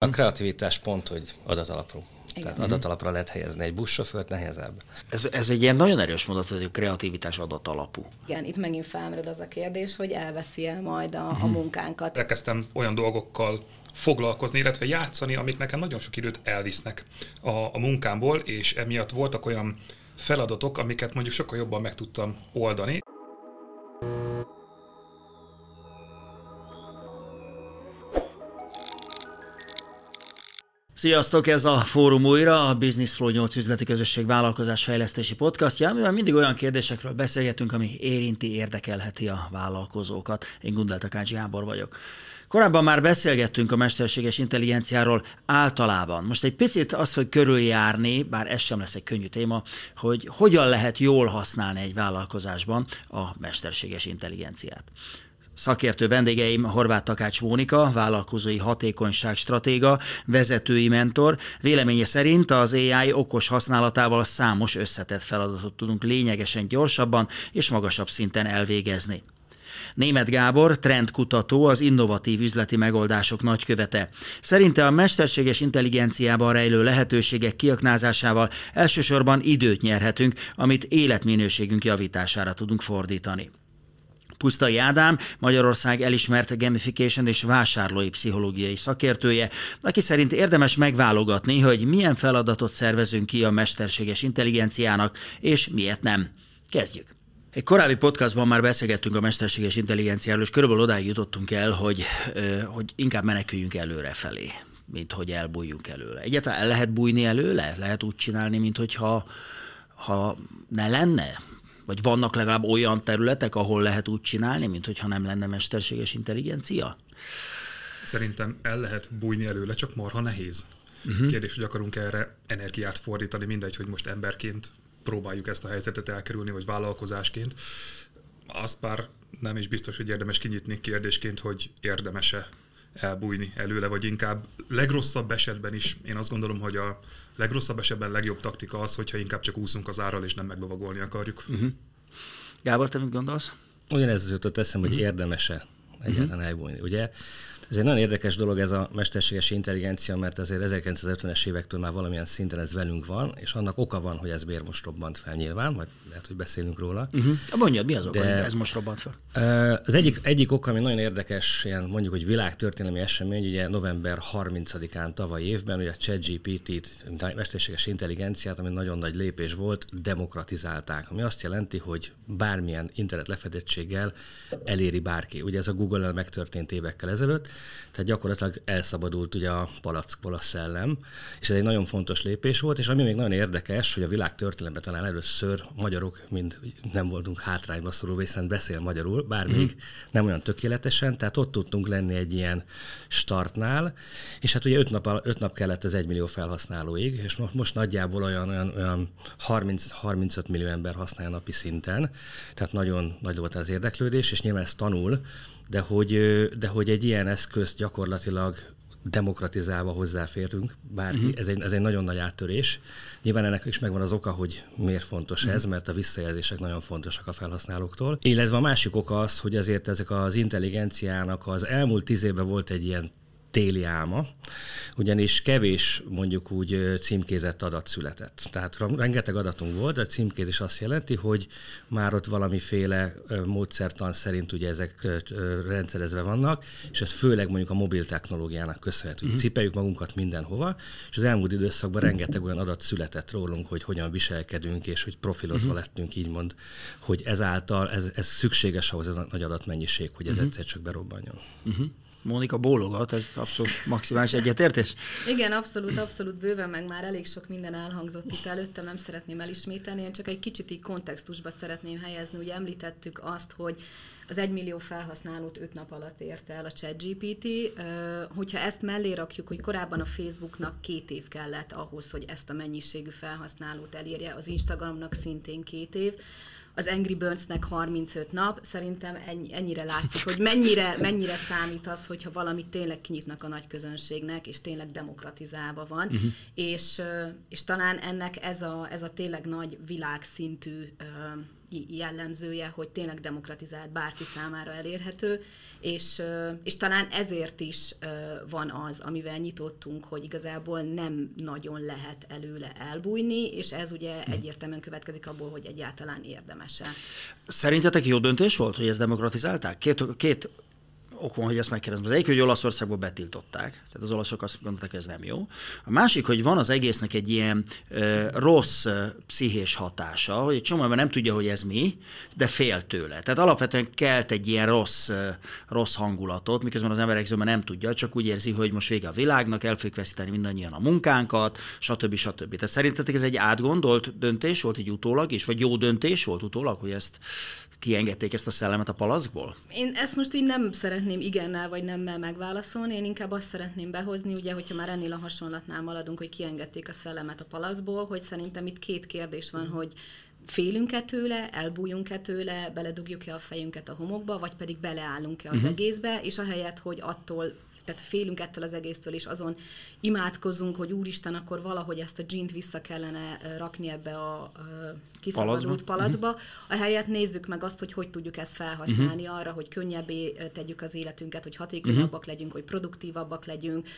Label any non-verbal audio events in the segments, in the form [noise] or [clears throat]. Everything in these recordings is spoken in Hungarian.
A kreativitás pont, hogy adatalapú. Igen. Tehát adatalapra lehet helyezni egy buszsofőrt, nehezebb. Ez, ez egy ilyen nagyon erős mondat, hogy a kreativitás adatalapú. Igen, itt megint felmerül az a kérdés, hogy elveszi el majd a, a mhm. munkánkat. Elkezdtem olyan dolgokkal foglalkozni, illetve játszani, amik nekem nagyon sok időt elvisznek a, a munkámból, és emiatt voltak olyan feladatok, amiket mondjuk sokkal jobban meg tudtam oldani. Sziasztok, ez a Fórum újra, a Business Flow 8 üzleti közösség vállalkozás fejlesztési podcastja, amiben mindig olyan kérdésekről beszélgetünk, ami érinti, érdekelheti a vállalkozókat. Én Gundel Takács Gábor vagyok. Korábban már beszélgettünk a mesterséges intelligenciáról általában. Most egy picit azt fog körüljárni, bár ez sem lesz egy könnyű téma, hogy hogyan lehet jól használni egy vállalkozásban a mesterséges intelligenciát. Szakértő vendégeim Horváth Takács Mónika, vállalkozói hatékonyság stratéga, vezetői mentor. Véleménye szerint az AI okos használatával számos összetett feladatot tudunk lényegesen gyorsabban és magasabb szinten elvégezni. Német Gábor, trendkutató, az innovatív üzleti megoldások nagykövete. Szerinte a mesterséges intelligenciában rejlő lehetőségek kiaknázásával elsősorban időt nyerhetünk, amit életminőségünk javítására tudunk fordítani. Pusztai Ádám, Magyarország elismert gamification és vásárlói pszichológiai szakértője, aki szerint érdemes megválogatni, hogy milyen feladatot szervezünk ki a mesterséges intelligenciának, és miért nem. Kezdjük! Egy korábbi podcastban már beszélgettünk a mesterséges intelligenciáról, és körülbelül odáig jutottunk el, hogy, hogy inkább meneküljünk előre felé, mint hogy elbújjunk előle. Egyáltalán el lehet bújni előle? Lehet úgy csinálni, mint hogyha ha ne lenne? Vagy vannak legalább olyan területek, ahol lehet úgy csinálni, mint hogyha nem lenne mesterséges intelligencia? Szerintem el lehet bújni előle, csak marha nehéz. Uh-huh. Kérdés, hogy akarunk erre energiát fordítani, mindegy, hogy most emberként próbáljuk ezt a helyzetet elkerülni, vagy vállalkozásként. Azt már nem is biztos, hogy érdemes kinyitni kérdésként, hogy érdemese elbújni előle, vagy inkább legrosszabb esetben is, én azt gondolom, hogy a legrosszabb esetben legjobb taktika az, hogyha inkább csak úszunk az árral, és nem meglovagolni akarjuk. Uh-huh. Gábor, te mit gondolsz? Ugyanez jutott eszem, hogy uh-huh. érdemese egyáltalán uh-huh. elbújni. Ugye ez egy nagyon érdekes dolog ez a mesterséges intelligencia, mert azért 1950-es évektől már valamilyen szinten ez velünk van, és annak oka van, hogy ez miért most robbant fel nyilván, vagy lehet, hogy beszélünk róla. Uh-huh. Mondjad, mi az oka, De, hogy ez most robbant fel? Az egyik, egyik oka, ami nagyon érdekes, ilyen mondjuk, hogy világtörténelmi esemény, ugye november 30-án tavaly évben, ugye a ChatGPT-t, mesterséges intelligenciát, ami nagyon nagy lépés volt, demokratizálták, ami azt jelenti, hogy bármilyen internet lefedettséggel eléri bárki. Ugye ez a Google-el megtörtént évekkel ezelőtt, tehát gyakorlatilag elszabadult ugye a palackból a szellem, és ez egy nagyon fontos lépés volt, és ami még nagyon érdekes, hogy a világ történelemben talán először magyarok mind nem voltunk hátrányba szorulva, hiszen beszél magyarul, bár még mm. nem olyan tökéletesen, tehát ott tudtunk lenni egy ilyen startnál, és hát ugye öt nap, öt nap kellett az egymillió felhasználóig, és most, most nagyjából olyan, olyan, olyan 30-35 millió ember használja napi szinten, tehát nagyon nagy volt az érdeklődés, és nyilván ez tanul, de hogy, de hogy egy ilyen eszköz gyakorlatilag demokratizálva hozzáférünk, bárki, uh-huh. ez, egy, ez egy nagyon nagy áttörés. Nyilván ennek is megvan az oka, hogy miért fontos uh-huh. ez, mert a visszajelzések nagyon fontosak a felhasználóktól. Illetve a másik oka az, hogy azért ezek az intelligenciának az elmúlt tíz évben volt egy ilyen téli álma, ugyanis kevés mondjuk úgy címkézett adat született. Tehát rengeteg adatunk volt, de a címkézés azt jelenti, hogy már ott valamiféle módszertan szerint ugye ezek rendszerezve vannak, és ez főleg mondjuk a mobil technológiának köszönhető. Uh-huh. Cipeljük magunkat mindenhova, és az elmúlt időszakban rengeteg olyan adat született rólunk, hogy hogyan viselkedünk, és hogy profilozva uh-huh. lettünk, így mond, hogy ezáltal ez, ez szükséges ahhoz ez a nagy adatmennyiség, hogy ez uh-huh. egyszer csak berobbanjon. Uh-huh. Mónika bólogat, ez abszolút maximális egyetértés? Igen, abszolút, abszolút bőven, meg már elég sok minden elhangzott itt előttem, nem szeretném elismételni, én csak egy kicsit így kontextusba szeretném helyezni. Ugye említettük azt, hogy az egymillió felhasználót öt nap alatt érte el a ChatGPT. Hogyha ezt mellé rakjuk, hogy korábban a Facebooknak két év kellett ahhoz, hogy ezt a mennyiségű felhasználót elérje, az Instagramnak szintén két év, az Angry Birds-nek 35 nap, szerintem ennyi, ennyire látszik, hogy mennyire, mennyire számít az, hogyha valamit tényleg kinyitnak a nagy közönségnek, és tényleg demokratizálva van, uh-huh. és, és talán ennek ez a, ez a tényleg nagy világszintű jellemzője, hogy tényleg demokratizált, bárki számára elérhető, és, és talán ezért is van az, amivel nyitottunk, hogy igazából nem nagyon lehet előle elbújni, és ez ugye hm. egyértelműen következik abból, hogy egyáltalán érdemese. Szerintetek jó döntés volt, hogy ezt demokratizálták? Két, két ok van, hogy ezt megkérdezem. Az egyik, hogy Olaszországban betiltották, tehát az olaszok azt gondolták, hogy ez nem jó. A másik, hogy van az egésznek egy ilyen ö, rossz ö, pszichés hatása, hogy egy csomó nem tudja, hogy ez mi, de fél tőle. Tehát alapvetően kelt egy ilyen rossz, ö, rossz hangulatot, miközben az emberek zöme nem tudja, csak úgy érzi, hogy most vége a világnak, el fogjuk veszíteni mindannyian a munkánkat, stb. stb. Tehát szerintetek ez egy átgondolt döntés volt egy utólag is, vagy jó döntés volt utólag, hogy ezt kiengedték ezt a szellemet a palackból? Én ezt most így nem szeretném igennel vagy nemmel megválaszolni, én inkább azt szeretném behozni, ugye, hogyha már ennél a hasonlatnál maradunk, hogy kiengedték a szellemet a palackból, hogy szerintem itt két kérdés van, hogy félünk-e tőle, elbújunk-e tőle, beledugjuk-e a fejünket a homokba, vagy pedig beleállunk-e az uh-huh. egészbe, és ahelyett, hogy attól tehát félünk ettől az egésztől, és azon imádkozunk, hogy úristen, akkor valahogy ezt a dzsint vissza kellene rakni ebbe a kiszabadult palacba. Uh-huh. Ahelyett nézzük meg azt, hogy hogy tudjuk ezt felhasználni uh-huh. arra, hogy könnyebbé tegyük az életünket, hogy hatékonyabbak uh-huh. legyünk, hogy produktívabbak legyünk.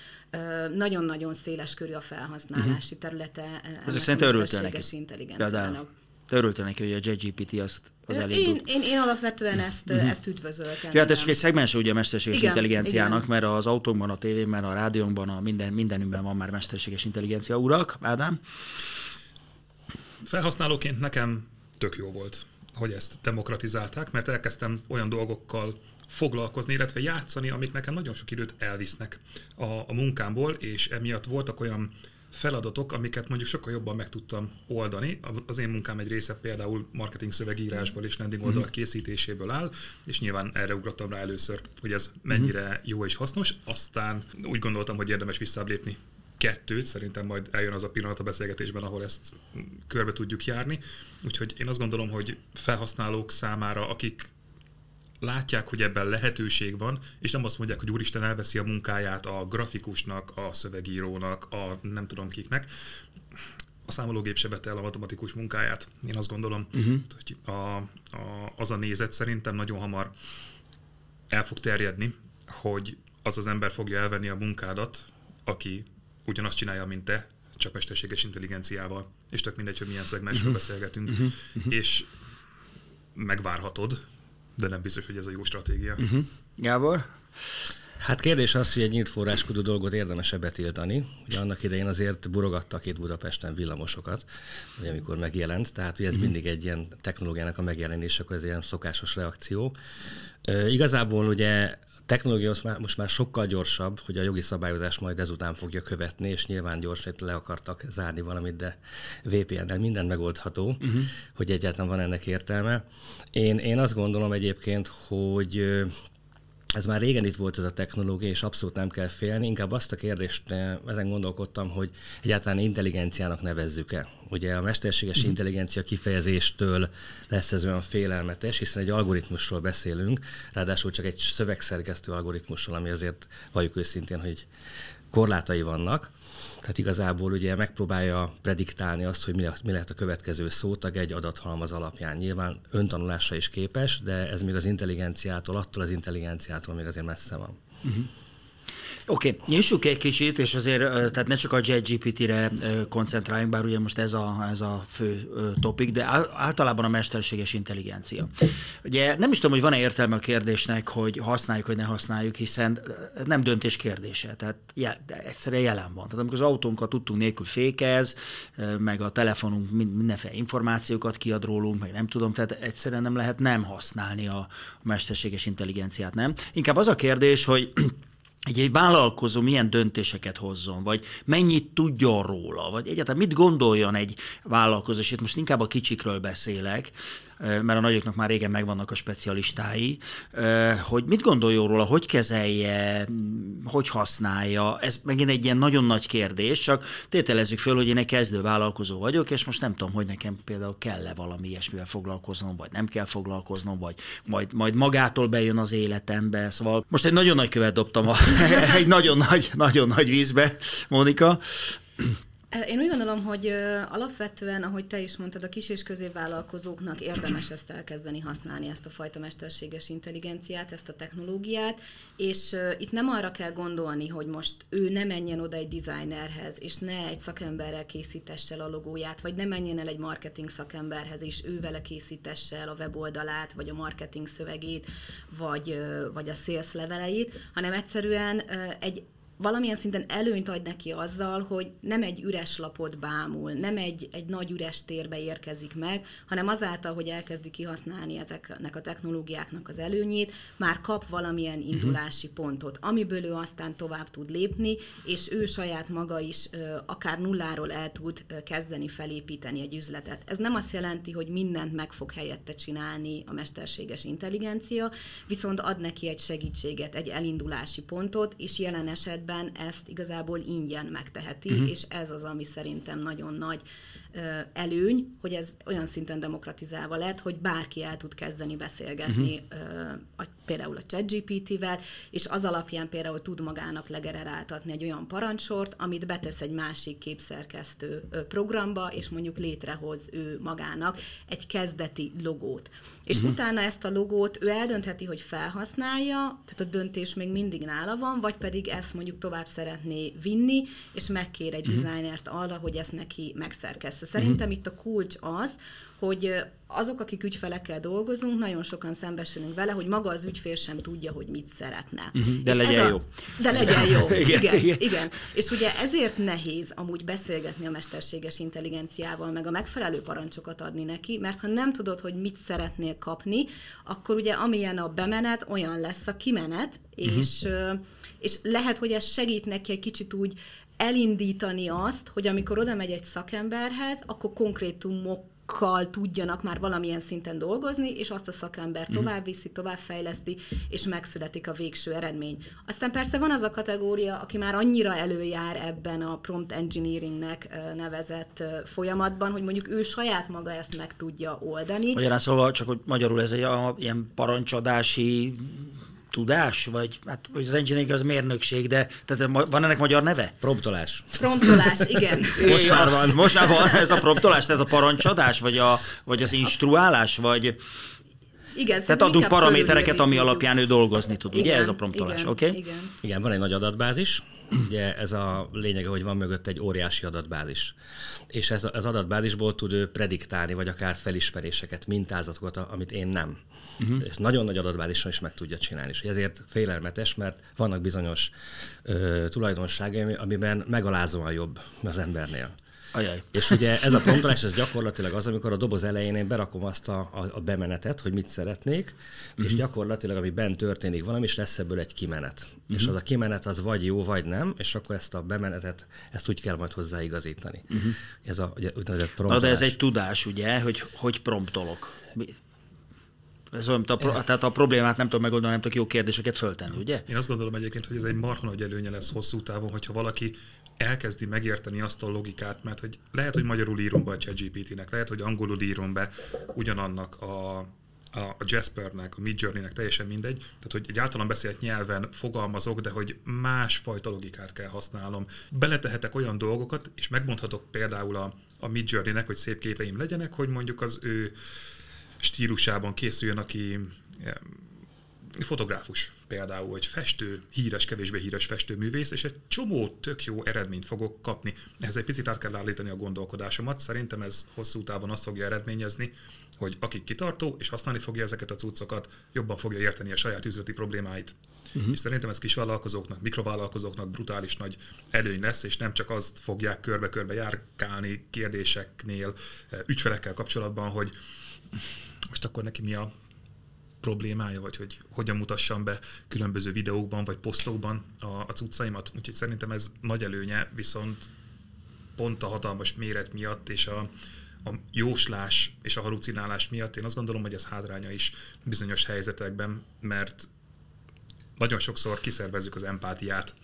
Nagyon-nagyon széles körű a felhasználási uh-huh. területe. Ezek szerint örültél neki. intelligenciának. Te örültél neki, hogy a JGPT azt az elindult. Én, én, én alapvetően ezt, uh-huh. ezt üdvözöltem. Ja, hát ez egy szegmens ugye a mesterséges igen, intelligenciának, igen. mert az autónkban, a tévében, a rádiónkban, a minden, mindenünkben van már mesterséges intelligencia. Urak, Ádám? Felhasználóként nekem tök jó volt, hogy ezt demokratizálták, mert elkezdtem olyan dolgokkal foglalkozni, illetve játszani, amik nekem nagyon sok időt elvisznek a, a munkámból, és emiatt voltak olyan feladatok, amiket mondjuk sokkal jobban meg tudtam oldani. Az én munkám egy része például marketing szövegírásból és landing oldalak uh-huh. készítéséből áll, és nyilván erre ugrottam rá először, hogy ez mennyire uh-huh. jó és hasznos. Aztán úgy gondoltam, hogy érdemes visszalépni kettőt, szerintem majd eljön az a pillanat a beszélgetésben, ahol ezt körbe tudjuk járni. Úgyhogy én azt gondolom, hogy felhasználók számára, akik látják, hogy ebben lehetőség van, és nem azt mondják, hogy úristen elveszi a munkáját a grafikusnak, a szövegírónak, a nem tudom kiknek, a számológép se vette el a matematikus munkáját. Én azt gondolom, uh-huh. hogy a, a, az a nézet szerintem nagyon hamar el fog terjedni, hogy az az ember fogja elvenni a munkádat, aki ugyanazt csinálja, mint te, csak mesterséges intelligenciával, és tök mindegy, hogy milyen szegmensről uh-huh. beszélgetünk, uh-huh. Uh-huh. és megvárhatod, de nem biztos, hogy ez a jó stratégia. Uh-huh. Gábor? Hát kérdés az, hogy egy nyílt forráskodó dolgot érdemese betiltani. Ugye annak idején azért burogattak itt Budapesten villamosokat, ugye, amikor megjelent, tehát ugye ez uh-huh. mindig egy ilyen technológiának a megjelenése, akkor ez ilyen szokásos reakció. E, igazából ugye technológia most már, most már sokkal gyorsabb, hogy a jogi szabályozás majd ezután fogja követni, és nyilván gyorsan le akartak zárni valamit, de VPN-nel minden megoldható, uh-huh. hogy egyáltalán van ennek értelme. Én, én azt gondolom egyébként, hogy ez már régen itt volt ez a technológia, és abszolút nem kell félni. Inkább azt a kérdést eh, ezen gondolkodtam, hogy egyáltalán intelligenciának nevezzük-e. Ugye a mesterséges mm. intelligencia kifejezéstől lesz ez olyan félelmetes, hiszen egy algoritmusról beszélünk, ráadásul csak egy szövegszerkesztő algoritmusról, ami azért valljuk őszintén, hogy korlátai vannak. Tehát igazából ugye megpróbálja prediktálni azt, hogy mi lehet a következő szótag egy adathalmaz alapján. Nyilván öntanulásra is képes, de ez még az intelligenciától, attól az intelligenciától még azért messze van. Uh-huh. Oké, okay, nyissuk egy kicsit, és azért tehát ne csak a JetGPT-re koncentráljunk, bár ugye most ez a, ez a fő topik, de általában a mesterséges intelligencia. Ugye nem is tudom, hogy van-e értelme a kérdésnek, hogy használjuk, vagy ne használjuk, hiszen nem döntés kérdése, tehát jel, egyszerűen jelen van. Tehát amikor az autónkat tudtunk nélkül fékez, meg a telefonunk mindenféle információkat kiad rólunk, meg nem tudom, tehát egyszerűen nem lehet nem használni a mesterséges intelligenciát, nem? Inkább az a kérdés, hogy egy, egy vállalkozó milyen döntéseket hozzon, vagy mennyit tudjon róla, vagy egyáltalán mit gondoljon egy vállalkozó, és itt most inkább a kicsikről beszélek, mert a nagyoknak már régen megvannak a specialistái, hogy mit gondoljon róla, hogy kezelje, hogy használja, ez megint egy ilyen nagyon nagy kérdés, csak tételezzük föl, hogy én egy kezdő vállalkozó vagyok, és most nem tudom, hogy nekem például kell-e valami ilyesmivel foglalkoznom, vagy nem kell foglalkoznom, vagy majd, majd magától bejön az életembe, szóval most egy nagyon nagy követ dobtam a, [laughs] egy nagyon nagy, nagyon nagy vízbe, Mónika, Én úgy gondolom, hogy alapvetően, ahogy te is mondtad, a kis és középvállalkozóknak érdemes ezt elkezdeni használni, ezt a fajta mesterséges intelligenciát, ezt a technológiát, és itt nem arra kell gondolni, hogy most ő ne menjen oda egy designerhez, és ne egy szakemberrel készítesse el a logóját, vagy ne menjen el egy marketing szakemberhez, és ő vele készítesse el a weboldalát, vagy a marketing szövegét, vagy, vagy a sales leveleit, hanem egyszerűen egy valamilyen szinten előnyt ad neki azzal, hogy nem egy üres lapot bámul, nem egy, egy nagy üres térbe érkezik meg, hanem azáltal, hogy elkezdi kihasználni ezeknek a technológiáknak az előnyét, már kap valamilyen mhm. indulási uh-huh. pontot, amiből ő aztán tovább tud lépni, és ő saját maga is akár nulláról el tud kezdeni felépíteni egy üzletet. Ez nem azt jelenti, hogy mindent meg fog helyette csinálni a mesterséges intelligencia, viszont ad neki egy segítséget, egy elindulási pontot, és jelen esetben esetben ezt igazából ingyen megteheti, uh-huh. és ez az, ami szerintem nagyon nagy előny, hogy ez olyan szinten demokratizálva lett, hogy bárki el tud kezdeni beszélgetni uh-huh. például a ChatGPT-vel, és az alapján például tud magának legeneráltatni egy olyan parancsort, amit betesz egy másik képszerkesztő programba, és mondjuk létrehoz ő magának egy kezdeti logót. És uh-huh. utána ezt a logót ő eldöntheti, hogy felhasználja, tehát a döntés még mindig nála van, vagy pedig ezt mondjuk tovább szeretné vinni, és megkér egy uh-huh. designert arra, hogy ezt neki megszerkessze. Szerintem uh-huh. itt a kulcs az, hogy azok, akik ügyfelekkel dolgozunk, nagyon sokan szembesülünk vele, hogy maga az ügyfél sem tudja, hogy mit szeretne. Uh-huh, de és legyen a, jó. De legyen jó, [laughs] igen, igen, igen. igen. És ugye ezért nehéz amúgy beszélgetni a mesterséges intelligenciával, meg a megfelelő parancsokat adni neki, mert ha nem tudod, hogy mit szeretnél kapni, akkor ugye amilyen a bemenet, olyan lesz a kimenet, uh-huh. és, és lehet, hogy ez segít neki egy kicsit úgy elindítani azt, hogy amikor oda megy egy szakemberhez, akkor konkrétumok tudjanak már valamilyen szinten dolgozni, és azt a szakember uh-huh. tovább viszi, tovább fejleszti, és megszületik a végső eredmény. Aztán persze van az a kategória, aki már annyira előjár ebben a prompt engineeringnek nevezett folyamatban, hogy mondjuk ő saját maga ezt meg tudja oldani. Magyarán szóval csak, hogy magyarul ez egy a, ilyen parancsadási tudás, vagy hát az engineering az mérnökség, de tehát van ennek magyar neve? Promptolás. Promptolás, igen. [laughs] Most már van. Most már van ez a promptolás, tehát a parancsadás, vagy, a, vagy az instruálás, vagy... Igen, Tehát adunk paramétereket, ami alapján ő dolgozni tud, igen, ugye ez a promptolás, oké? Okay? Igen. igen, van egy nagy adatbázis, ugye ez a lényege, hogy van mögött egy óriási adatbázis. És ez az adatbázisból tud ő prediktálni, vagy akár felismeréseket, mintázatokat, amit én nem uh-huh. és nagyon nagy adatbázison is meg tudja csinálni. És ezért félelmetes, mert vannak bizonyos ö, tulajdonságai, amiben megalázóan jobb az embernél. Ajaj. És ugye ez a promptolás, ez gyakorlatilag az, amikor a doboz elején én berakom azt a, a, a bemenetet, hogy mit szeretnék, uh-huh. és mhm. gyakorlatilag, ami bent történik valami, és lesz ebből egy kimenet. Uh-huh. És az a kimenet az vagy jó, vagy nem, és akkor ezt a bemenetet, ezt úgy kell majd hozzáigazítani. Uh-huh. Ez a ugye, úgynevezett promptolás. Na, de ez egy tudás, ugye, hogy hogy promptolok. Ez olyan, a, pro, tehát a problémát nem tudom megoldani, nem tudok jó kérdéseket föltenni, ugye? Én azt gondolom egyébként, hogy ez egy marha nagy előnye lesz hosszú távon, hogyha valaki elkezdi megérteni azt a logikát, mert hogy lehet, hogy magyarul írom be a ChatGPT-nek, lehet, hogy angolul írom be ugyanannak a, a Jaspernek, a Midjourney-nek, teljesen mindegy. Tehát, hogy egy általán beszélt nyelven fogalmazok, de hogy másfajta logikát kell használnom. Beletehetek olyan dolgokat, és megmondhatok például a, a Midjourney-nek, hogy szép képeim legyenek, hogy mondjuk az ő stílusában készüljön, aki fotográfus például, hogy festő, híres, kevésbé híres festőművész, és egy csomó tök jó eredményt fogok kapni. Ehhez egy picit át kell állítani a gondolkodásomat. Szerintem ez hosszú távon azt fogja eredményezni, hogy aki kitartó és használni fogja ezeket a cuccokat, jobban fogja érteni a saját üzleti problémáit. Uh-huh. És szerintem ez kisvállalkozóknak, mikrovállalkozóknak brutális nagy előny lesz, és nem csak azt fogják körbe-körbe járkálni kérdéseknél, ügyfelekkel kapcsolatban, hogy most akkor neki mi a problémája, vagy hogy hogyan mutassam be különböző videókban vagy posztokban a, a cuccaimat. Úgyhogy szerintem ez nagy előnye, viszont pont a hatalmas méret miatt és a, a jóslás és a halucinálás miatt én azt gondolom, hogy ez hátránya is bizonyos helyzetekben, mert nagyon sokszor kiszervezzük az empátiát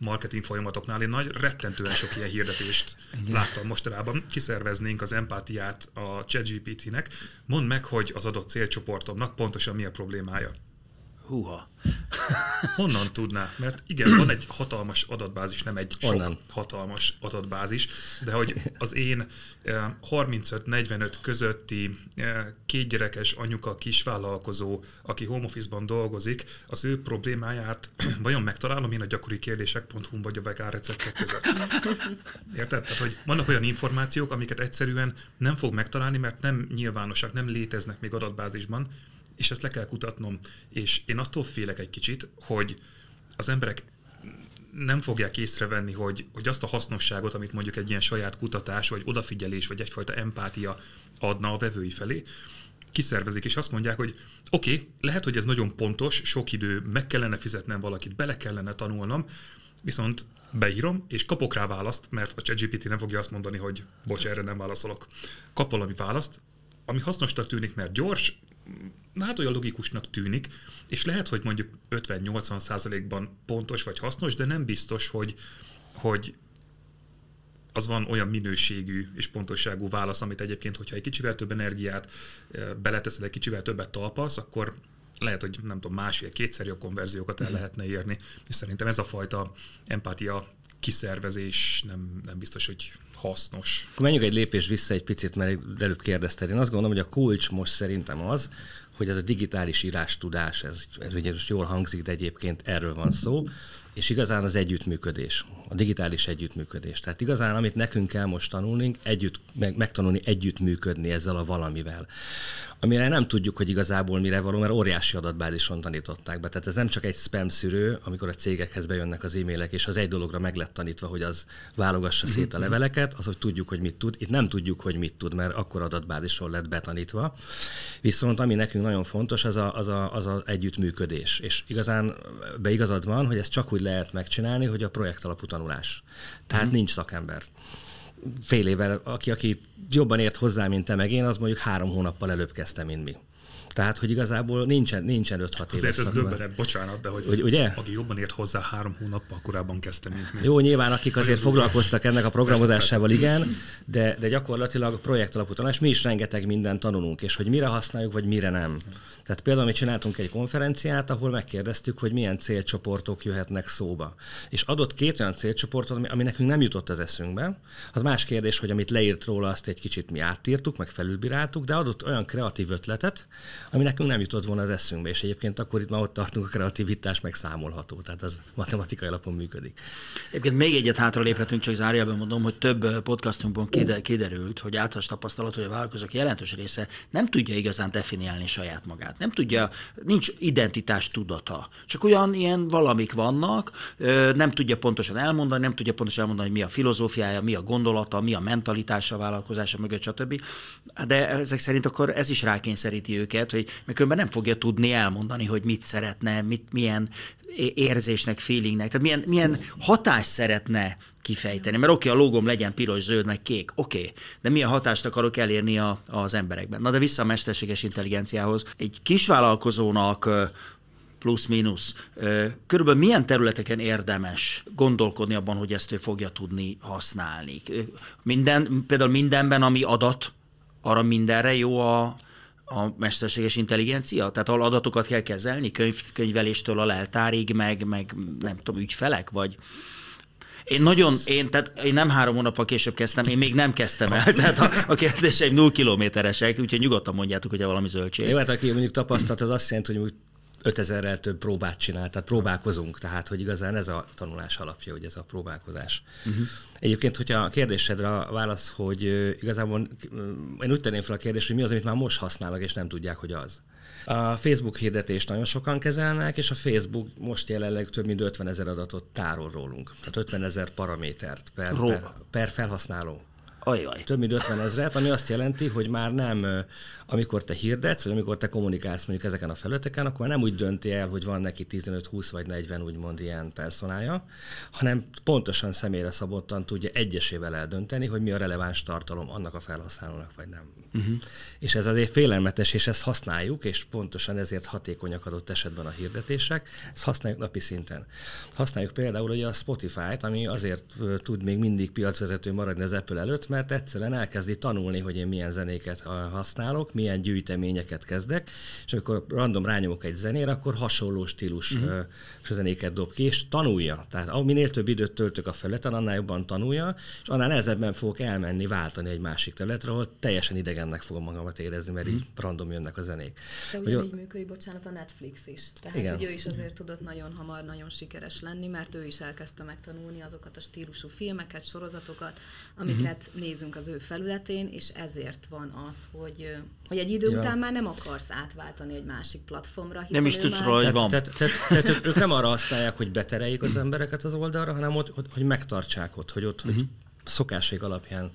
marketing folyamatoknál. Én nagy rettentően sok ilyen hirdetést Igen. láttam mostanában. Kiszerveznénk az empátiát a ChatGPT-nek. Mondd meg, hogy az adott célcsoportomnak pontosan mi a problémája. Húha. [laughs] Honnan tudná? Mert igen, van egy hatalmas adatbázis, nem egy sok Honnan? hatalmas adatbázis, de hogy az én eh, 35-45 közötti eh, kétgyerekes anyuka kisvállalkozó, aki home office-ban dolgozik, az ő problémáját [clears throat] vajon megtalálom én a gyakori kérdések.hu vagy a vegán receptek között. Érted? Tehát, hogy vannak olyan információk, amiket egyszerűen nem fog megtalálni, mert nem nyilvánosak, nem léteznek még adatbázisban, és ezt le kell kutatnom. És én attól félek egy kicsit, hogy az emberek nem fogják észrevenni, hogy, hogy azt a hasznosságot, amit mondjuk egy ilyen saját kutatás, vagy odafigyelés, vagy egyfajta empátia adna a vevői felé, kiszervezik, és azt mondják, hogy oké, okay, lehet, hogy ez nagyon pontos, sok idő, meg kellene fizetnem valakit, bele kellene tanulnom, viszont beírom, és kapok rá választ, mert a ChatGPT nem fogja azt mondani, hogy bocs, erre nem válaszolok. Kap valami választ, ami hasznosnak tűnik, mert gyors, hát olyan logikusnak tűnik, és lehet, hogy mondjuk 50-80 százalékban pontos vagy hasznos, de nem biztos, hogy, hogy az van olyan minőségű és pontosságú válasz, amit egyébként, hogyha egy kicsivel több energiát eh, beleteszed, egy kicsivel többet talpasz, akkor lehet, hogy nem tudom, másfél-kétszer jobb konverziókat el lehetne érni, és szerintem ez a fajta empátia kiszervezés nem, nem biztos, hogy hasznos. Akkor menjünk egy lépés vissza egy picit, mert előbb kérdezted. Én azt gondolom, hogy a kulcs most szerintem az, hogy ez a digitális írástudás, ez, ez ugye most jól hangzik, de egyébként erről van szó, és igazán az együttműködés, a digitális együttműködés. Tehát igazán, amit nekünk kell most tanulnunk, együtt, meg, megtanulni együttműködni ezzel a valamivel. Amire nem tudjuk, hogy igazából mire való, mert óriási adatbázison tanították be. Tehát ez nem csak egy spam szűrő, amikor a cégekhez bejönnek az e-mailek, és az egy dologra meg lett tanítva, hogy az válogassa szét a leveleket, az, hogy tudjuk, hogy mit tud. Itt nem tudjuk, hogy mit tud, mert akkor adatbázison lett betanítva. Viszont ami nekünk nagyon fontos, az a, az a, az a együttműködés. És igazán beigazad van, hogy ezt csak úgy lehet megcsinálni, hogy a projekt alapú tanulás. Tehát nincs szakember fél évvel, aki, aki jobban ért hozzá, mint te meg én, az mondjuk három hónappal előbb kezdte, mint mi. Tehát, hogy igazából nincsen, nincsen 5-6 éves Azért ez döbbenet, bocsánat, de hogy Ugy- ugye? aki jobban ért hozzá három hónappal korábban kezdte, mint mi. Jó, nyilván akik azért foglalkoztak ennek a programozásával, igen, de, de gyakorlatilag projekt alapú tanulás, mi is rengeteg mindent tanulunk, és hogy mire használjuk, vagy mire nem. Tehát például mi csináltunk egy konferenciát, ahol megkérdeztük, hogy milyen célcsoportok jöhetnek szóba. És adott két olyan célcsoportot, ami, ami nekünk nem jutott az eszünkbe. Az más kérdés, hogy amit leírt róla, azt egy kicsit mi átírtuk, meg felülbíráltuk, de adott olyan kreatív ötletet, ami nekünk nem jutott volna az eszünkbe. És egyébként akkor itt már ott tartunk, a kreativitás meg számolható. Tehát az matematikai alapon működik. Egyébként még egyet hátra léphetünk, csak zárójelben mondom, hogy több podcastunkban kide- kiderült, hogy általános tapasztalat, hogy a vállalkozók jelentős része nem tudja igazán definiálni saját magát. Nem tudja, nincs identitás tudata. Csak olyan ilyen valamik vannak, nem tudja pontosan elmondani, nem tudja pontosan elmondani, hogy mi a filozófiája, mi a gondolata, mi a mentalitása a vállalkozása mögött, stb. De ezek szerint akkor ez is rákényszeríti őket, hogy mert különben nem fogja tudni elmondani, hogy mit szeretne, mit, milyen érzésnek, feelingnek, tehát milyen, milyen hatást szeretne kifejteni. Mert oké, okay, a logom legyen piros, zöld, meg kék, oké, okay, de milyen hatást akarok elérni a, az emberekben. Na de vissza a mesterséges intelligenciához. Egy kisvállalkozónak ö, Körülbelül milyen területeken érdemes gondolkodni abban, hogy ezt ő fogja tudni használni? Minden, például mindenben, ami adat, arra mindenre jó a, a mesterséges intelligencia? Tehát ahol adatokat kell kezelni, könyv, könyveléstől a leltárig, meg, meg nem tudom, ügyfelek, vagy... Én nagyon, én, tehát én nem három hónappal később kezdtem, én még nem kezdtem el, [laughs] tehát a, a kérdéseim null kilométeresek, úgyhogy nyugodtan mondjátok, hogy valami zöldség. Jó, hát aki mondjuk tapasztalt, az azt jelenti, hogy 5000-rel több próbát csinál, tehát próbálkozunk, tehát hogy igazán ez a tanulás alapja, hogy ez a próbálkozás. Uh-huh. Egyébként, hogyha a kérdésedre a válasz, hogy igazából én úgy tenném fel a kérdést, hogy mi az, amit már most használnak, és nem tudják, hogy az. A Facebook hirdetést nagyon sokan kezelnek, és a Facebook most jelenleg több mint 50 ezer adatot tárol rólunk. Tehát 50 ezer paramétert per, per, per felhasználó. Ajaj. Több mint 50 ezret, ami azt jelenti, hogy már nem, amikor te hirdetsz, vagy amikor te kommunikálsz mondjuk ezeken a felületeken, akkor nem úgy dönti el, hogy van neki 15, 20 vagy 40 úgymond ilyen personája, hanem pontosan személyre szabottan tudja egyesével eldönteni, hogy mi a releváns tartalom annak a felhasználónak, vagy nem. Uh-huh. És ez azért félelmetes, és ezt használjuk, és pontosan ezért hatékonyak adott esetben a hirdetések, ezt használjuk napi szinten. Használjuk például ugye a Spotify-t, ami azért tud még mindig piacvezető maradni az Apple előtt, mert egyszerűen elkezdi tanulni, hogy én milyen zenéket használok, milyen gyűjteményeket kezdek, és amikor random rányomok egy zenére, akkor hasonló stílus uh-huh. zenéket dob ki, és tanulja. Tehát minél több időt töltök a felületen, annál jobban tanulja, és annál nehezebben fogok elmenni, váltani egy másik területre, ahol teljesen idegennek fogom magamat érezni, mert uh-huh. így random jönnek a zenék. De ugyanígy működik, bocsánat, a Netflix is. Tehát, Igen. hogy ő is azért tudott nagyon hamar, nagyon sikeres lenni, mert ő is elkezdte megtanulni azokat a stílusú filmeket, sorozatokat, amiket uh-huh. Nézünk az ő felületén, és ezért van az, hogy, hogy egy idő ja. után már nem akarsz átváltani egy másik platformra. Nem is tudsz róla, hogy van. Tehát, tehát, tehát ők nem arra használják, hogy betereljék az embereket az oldalra, hanem ott, hogy, hogy megtartsák ott, hogy ott uh-huh. hogy szokáség alapján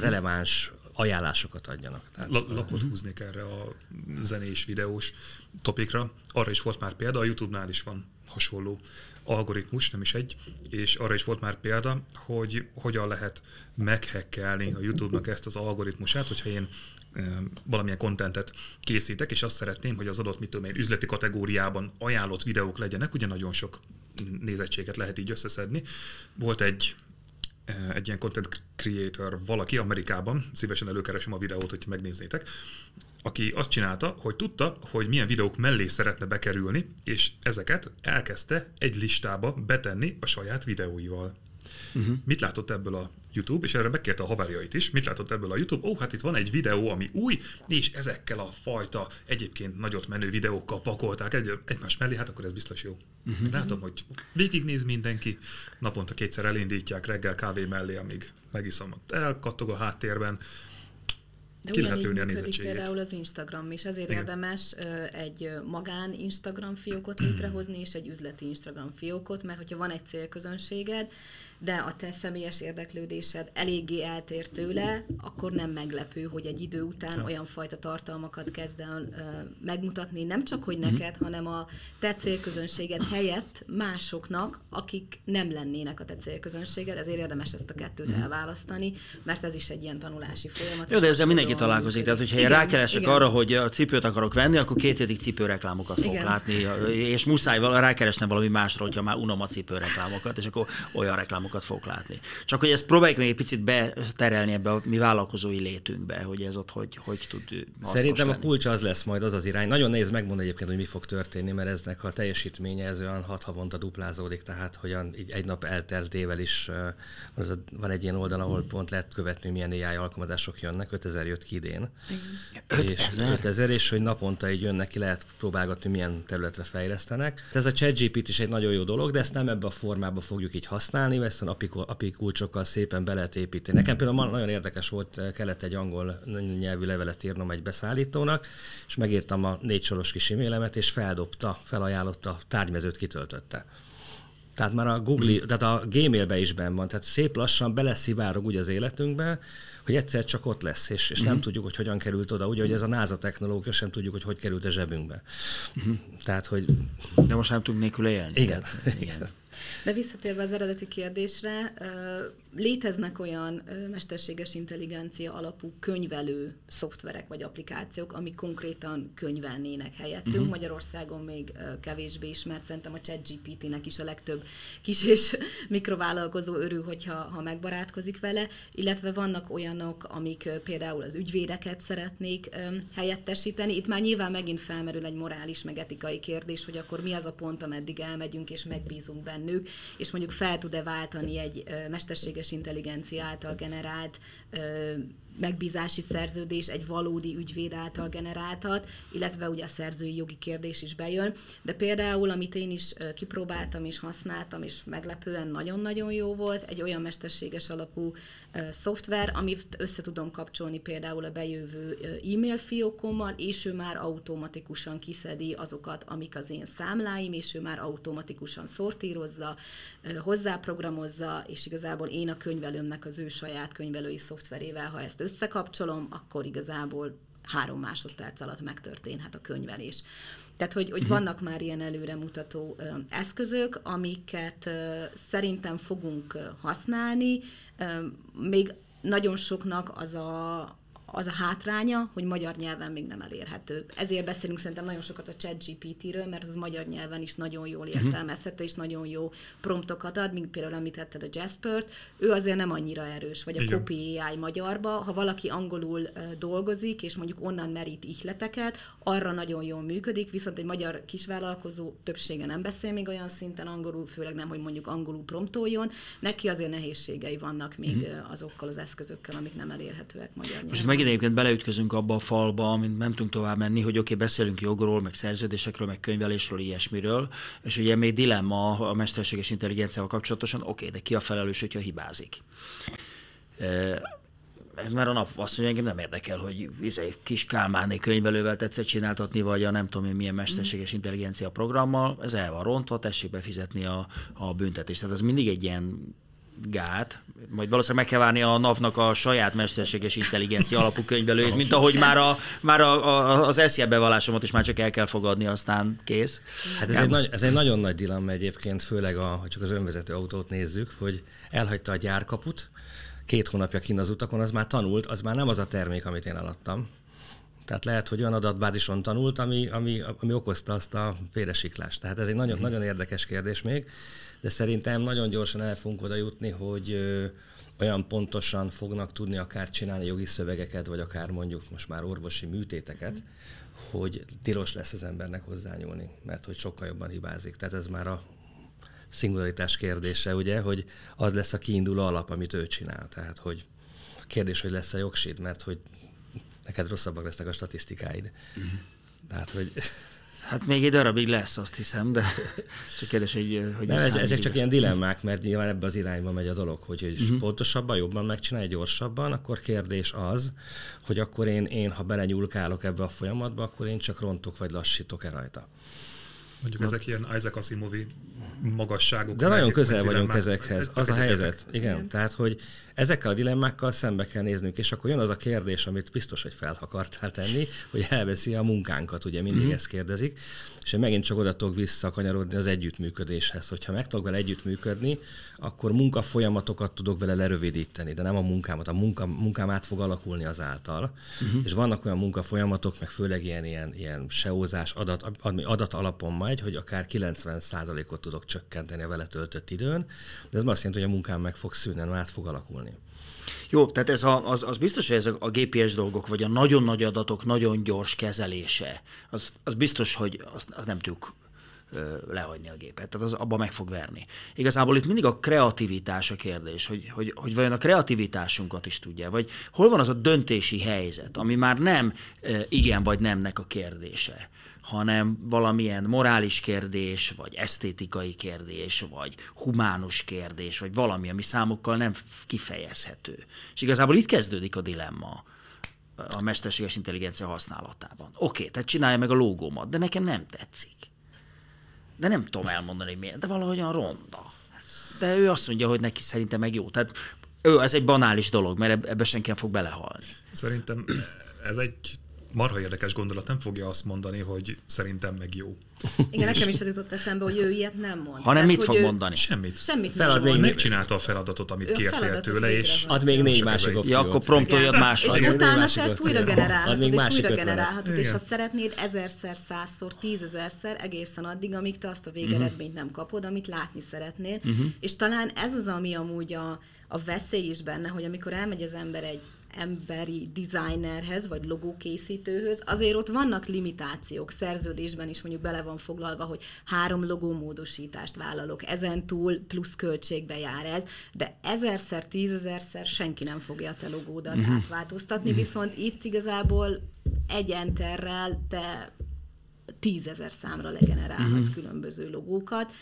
releváns ajánlásokat adjanak. Tehát, lapot húznék erre a zenés, videós topikra. Arra is volt már példa, a YouTube-nál is van hasonló algoritmus, nem is egy, és arra is volt már példa, hogy hogyan lehet meghekkelni a YouTube-nak ezt az algoritmusát, hogyha én valamilyen kontentet készítek, és azt szeretném, hogy az adott mit tudom én, üzleti kategóriában ajánlott videók legyenek, ugye nagyon sok nézettséget lehet így összeszedni. Volt egy egy ilyen content creator valaki Amerikában, szívesen előkeresem a videót, hogy megnéznétek, aki azt csinálta, hogy tudta, hogy milyen videók mellé szeretne bekerülni, és ezeket elkezdte egy listába betenni a saját videóival. Uh-huh. Mit látott ebből a YouTube, és erre megkérte a haverjait is, mit látott ebből a YouTube? Ó, oh, hát itt van egy videó, ami új, és ezekkel a fajta egyébként nagyot menő videókkal pakolták egy, egymás mellé, hát akkor ez biztos jó. Uh-huh. Látom, hogy végignéz mindenki, naponta kétszer elindítják reggel kávé mellé, amíg megiszom, elkattog a háttérben, de ki lehet ülni a nézettségét. például az Instagram is. Ezért Igen. érdemes egy magán Instagram fiókot létrehozni, és egy üzleti Instagram fiókot, mert hogyha van egy célközönséged, de a te személyes érdeklődésed eléggé eltér tőle, akkor nem meglepő, hogy egy idő után olyan fajta tartalmakat kezd el uh, megmutatni, nem csak, hogy mhm. neked, hanem a te célközönséged helyett másoknak, akik nem lennének a te célközönséged, ezért érdemes ezt a kettőt uh-huh. elválasztani, mert ez is egy ilyen tanulási folyamat. Jó, de ezzel mindenki találkozik, tehát hogyha én rákeresek igen. arra, hogy a cipőt akarok venni, akkor két hétig cipőreklámokat fogok igen. látni, és muszáj rákeresnem valami másra, hogyha már unom a cipőreklámokat, és akkor olyan reklámokat dolgokat fog látni. Csak hogy ezt próbáljuk még egy picit beterelni ebbe a mi vállalkozói létünkbe, hogy ez ott hogy, hogy tud Szerintem lenni. a kulcs az lesz majd az az irány. Nagyon nehéz megmondani egyébként, hogy mi fog történni, mert eznek a teljesítménye ez olyan hat havonta duplázódik, tehát hogyan így egy nap elteltével is az a, van egy ilyen oldal, ahol pont lehet követni, milyen AI alkalmazások jönnek, 5000 jött ki idén. 5000? És 5000, és hogy naponta így jönnek ki, lehet próbálgatni, milyen területre fejlesztenek. Ez a ChatGPT is egy nagyon jó dolog, de ezt nem ebbe a formába fogjuk így használni, ezt API, API kulcsokkal szépen be lehet építeni. Nekem például nagyon érdekes volt, kellett egy angol nyelvű levelet írnom egy beszállítónak, és megírtam a négy soros kis e-mailemet, és feldobta, felajánlotta, tárgymezőt kitöltötte. Tehát már a Google, hmm. tehát a Gmailbe is benn van, tehát szép lassan beleszivárog úgy az életünkbe, hogy egyszer csak ott lesz, és, és mm-hmm. nem mhm. tudjuk, hogy hogyan került oda. Ugye, hogy ez a NASA technológia, sem tudjuk, hogy hogy került a zsebünkbe. Mm-hmm. Tehát, hogy... De most nem tudunk nélkül élni. Igen. Tehát, igen. De visszatérve az eredeti kérdésre, léteznek olyan mesterséges intelligencia alapú könyvelő szoftverek vagy applikációk, amik konkrétan könyvelnének helyettünk. Uh-huh. Magyarországon még kevésbé ismert, szerintem a ChatGPT-nek is a legtöbb kis és [laughs] mikrovállalkozó örül, hogyha ha megbarátkozik vele, illetve vannak olyanok, amik például az ügyvédeket szeretnék helyettesíteni. Itt már nyilván megint felmerül egy morális, meg etikai kérdés, hogy akkor mi az a pont, ameddig elmegyünk és megbízunk bennük, és mondjuk fel tud-e váltani egy mesterséges intelligencia által generált megbízási szerződés egy valódi ügyvéd által generáltat, illetve ugye a szerzői jogi kérdés is bejön. De például, amit én is kipróbáltam és használtam, és meglepően nagyon-nagyon jó volt, egy olyan mesterséges alapú szoftver, amit össze tudom kapcsolni például a bejövő e-mail fiókommal, és ő már automatikusan kiszedi azokat, amik az én számláim, és ő már automatikusan szortírozza, hozzáprogramozza, és igazából én a könyvelőmnek az ő saját könyvelői szoftverével, ha ezt összekapcsolom, akkor igazából három másodperc alatt megtörténhet a könyvelés. Tehát, hogy, hogy uh-huh. vannak már ilyen előremutató ö, eszközök, amiket ö, szerintem fogunk ö, használni. Ö, még nagyon soknak az a, az a hátránya, hogy magyar nyelven még nem elérhető. Ezért beszélünk szerintem nagyon sokat a ChatGPT-ről, mert az magyar nyelven is nagyon jól mhm. értelmezhető, és nagyon jó promptokat ad, mint például említetted a Jasper-t. Ő azért nem annyira erős, vagy a Igen. Copy AI magyarba. Ha valaki angolul dolgozik, és mondjuk onnan merít ihleteket, arra nagyon jól működik, viszont egy magyar kisvállalkozó többsége nem beszél még olyan szinten angolul, főleg nem, hogy mondjuk angolul promptoljon. Neki azért nehézségei vannak még uh-huh. azokkal az eszközökkel, amik nem elérhetőek magyar nyelven. Most megint egyébként beleütközünk abba a falba, amit nem tudunk tovább menni, hogy oké, okay, beszélünk jogról, meg szerződésekről, meg könyvelésről, ilyesmiről, és ugye még dilemma a mesterséges intelligenciával kapcsolatosan, oké, okay, de ki a felelős, hogyha hibázik? mert a nap azt mondja, engem nem érdekel, hogy izé, kis Kálmáné könyvelővel tetszett csináltatni, vagy a nem tudom én milyen mesterséges intelligencia programmal, ez el van rontva, tessék befizetni a, a büntetést. Tehát ez mindig egy ilyen gát, majd valószínűleg meg kell várni a NAV-nak a saját mesterséges intelligencia alapú könyvelőjét, mint ahogy már, a, már a, a, az SZIA bevallásomat is már csak el kell fogadni, aztán kész. Hát ez, egy, nagy, ez egy nagyon nagy dilemma egyébként, főleg a, ha csak az önvezető autót nézzük, hogy elhagyta a gyárkaput, két hónapja kint az utakon, az már tanult, az már nem az a termék, amit én eladtam. Tehát lehet, hogy olyan adatbázison tanult, ami, ami, ami okozta azt a félresiklást. Tehát ez egy nagyon, mm-hmm. nagyon érdekes kérdés még, de szerintem nagyon gyorsan el fogunk oda jutni, hogy olyan pontosan fognak tudni akár csinálni jogi szövegeket, vagy akár mondjuk most már orvosi műtéteket, mm. hogy tilos lesz az embernek hozzányúlni, mert hogy sokkal jobban hibázik. Tehát ez már a szingularitás kérdése, ugye, hogy az lesz a kiinduló alap, amit ő csinál. Tehát, hogy kérdés, hogy lesz a jogsid, mert hogy neked rosszabbak lesznek a statisztikáid. Uh-huh. Tehát, hogy... Hát még egy darabig lesz, azt hiszem, de [laughs] csak kérdés, hogy, hogy Nem, ez, ezek csak ilyen dilemmák, mert nyilván ebbe az irányba megy a dolog, hogy, hogy uh-huh. pontosabban, jobban megcsinálj, gyorsabban, akkor kérdés az, hogy akkor én, én ha belenyúlkálok ebbe a folyamatba, akkor én csak rontok vagy lassítok-e rajta. Mondjuk Na. ezek ilyen Isaac Asimovi magasságok. De nagyon közel vagyunk ezekhez. Az a helyzet. Igen. Igen. Tehát, hogy ezekkel a dilemmákkal szembe kell néznünk, és akkor jön az a kérdés, amit biztos, hogy fel akartál tenni, hogy elveszi a munkánkat, ugye mindig mm-hmm. ezt kérdezik, és én megint csak oda tudok visszakanyarodni az együttműködéshez. Hogyha meg tudok vele együttműködni, akkor munkafolyamatokat tudok vele lerövidíteni, de nem a munkámat. A munka, munkám át fog alakulni azáltal. Uh-huh. És vannak olyan munkafolyamatok, meg főleg ilyen, ilyen, ilyen seózás, adat, adat alapon majd, hogy akár 90%-ot tudok csökkenteni a vele töltött időn, de ez azt jelenti, hogy a munkám meg fog szűnni, át fog alakulni. Jó, tehát ez a, az, az biztos, hogy ez a GPS dolgok, vagy a nagyon nagy adatok nagyon gyors kezelése, az, az biztos, hogy azt, azt nem tudjuk lehagyni a gépet. Tehát az abba meg fog verni. Igazából itt mindig a kreativitás a kérdés, hogy, hogy, hogy vajon a kreativitásunkat is tudja, vagy hol van az a döntési helyzet, ami már nem igen vagy nemnek a kérdése, hanem valamilyen morális kérdés, vagy esztétikai kérdés, vagy humánus kérdés, vagy valami, ami számokkal nem kifejezhető. És igazából itt kezdődik a dilemma a mesterséges intelligencia használatában. Oké, tehát csinálja meg a logómat, de nekem nem tetszik. De nem tudom elmondani miért, de valahogyan ronda. De ő azt mondja, hogy neki szerintem meg jó. Tehát ő, ez egy banális dolog, mert ebbe senki nem fog belehalni. Szerintem ez egy marha érdekes gondolat, nem fogja azt mondani, hogy szerintem meg jó. Igen, nekem is az jutott eszembe, hogy ő ilyet nem mond. Hanem mit fog ő... mondani? Semmit. Semmit Felad még megcsinálta a feladatot, amit kértél tőle, és... Ad még négy másik opciót. Ja, akkor promptoljad más. És utána te ezt újra generálhatod, és újra generálhatod, és ha szeretnéd ezerszer, százszor, tízezerszer, egészen addig, amíg te azt a végeredményt nem kapod, amit látni szeretnél. Mhm. És talán ez az, ami amúgy a, a veszély is benne, hogy amikor elmegy az ember egy emberi designerhez, vagy logókészítőhöz, azért ott vannak limitációk. Szerződésben is mondjuk bele van foglalva, hogy három logómódosítást vállalok, ezen túl plusz költségbe jár ez, de ezerszer, tízezerszer senki nem fogja a te logódat uh-huh. átváltoztatni, uh-huh. viszont itt igazából egy enterrel te tízezer számra legenerálhatsz uh-huh. különböző logókat,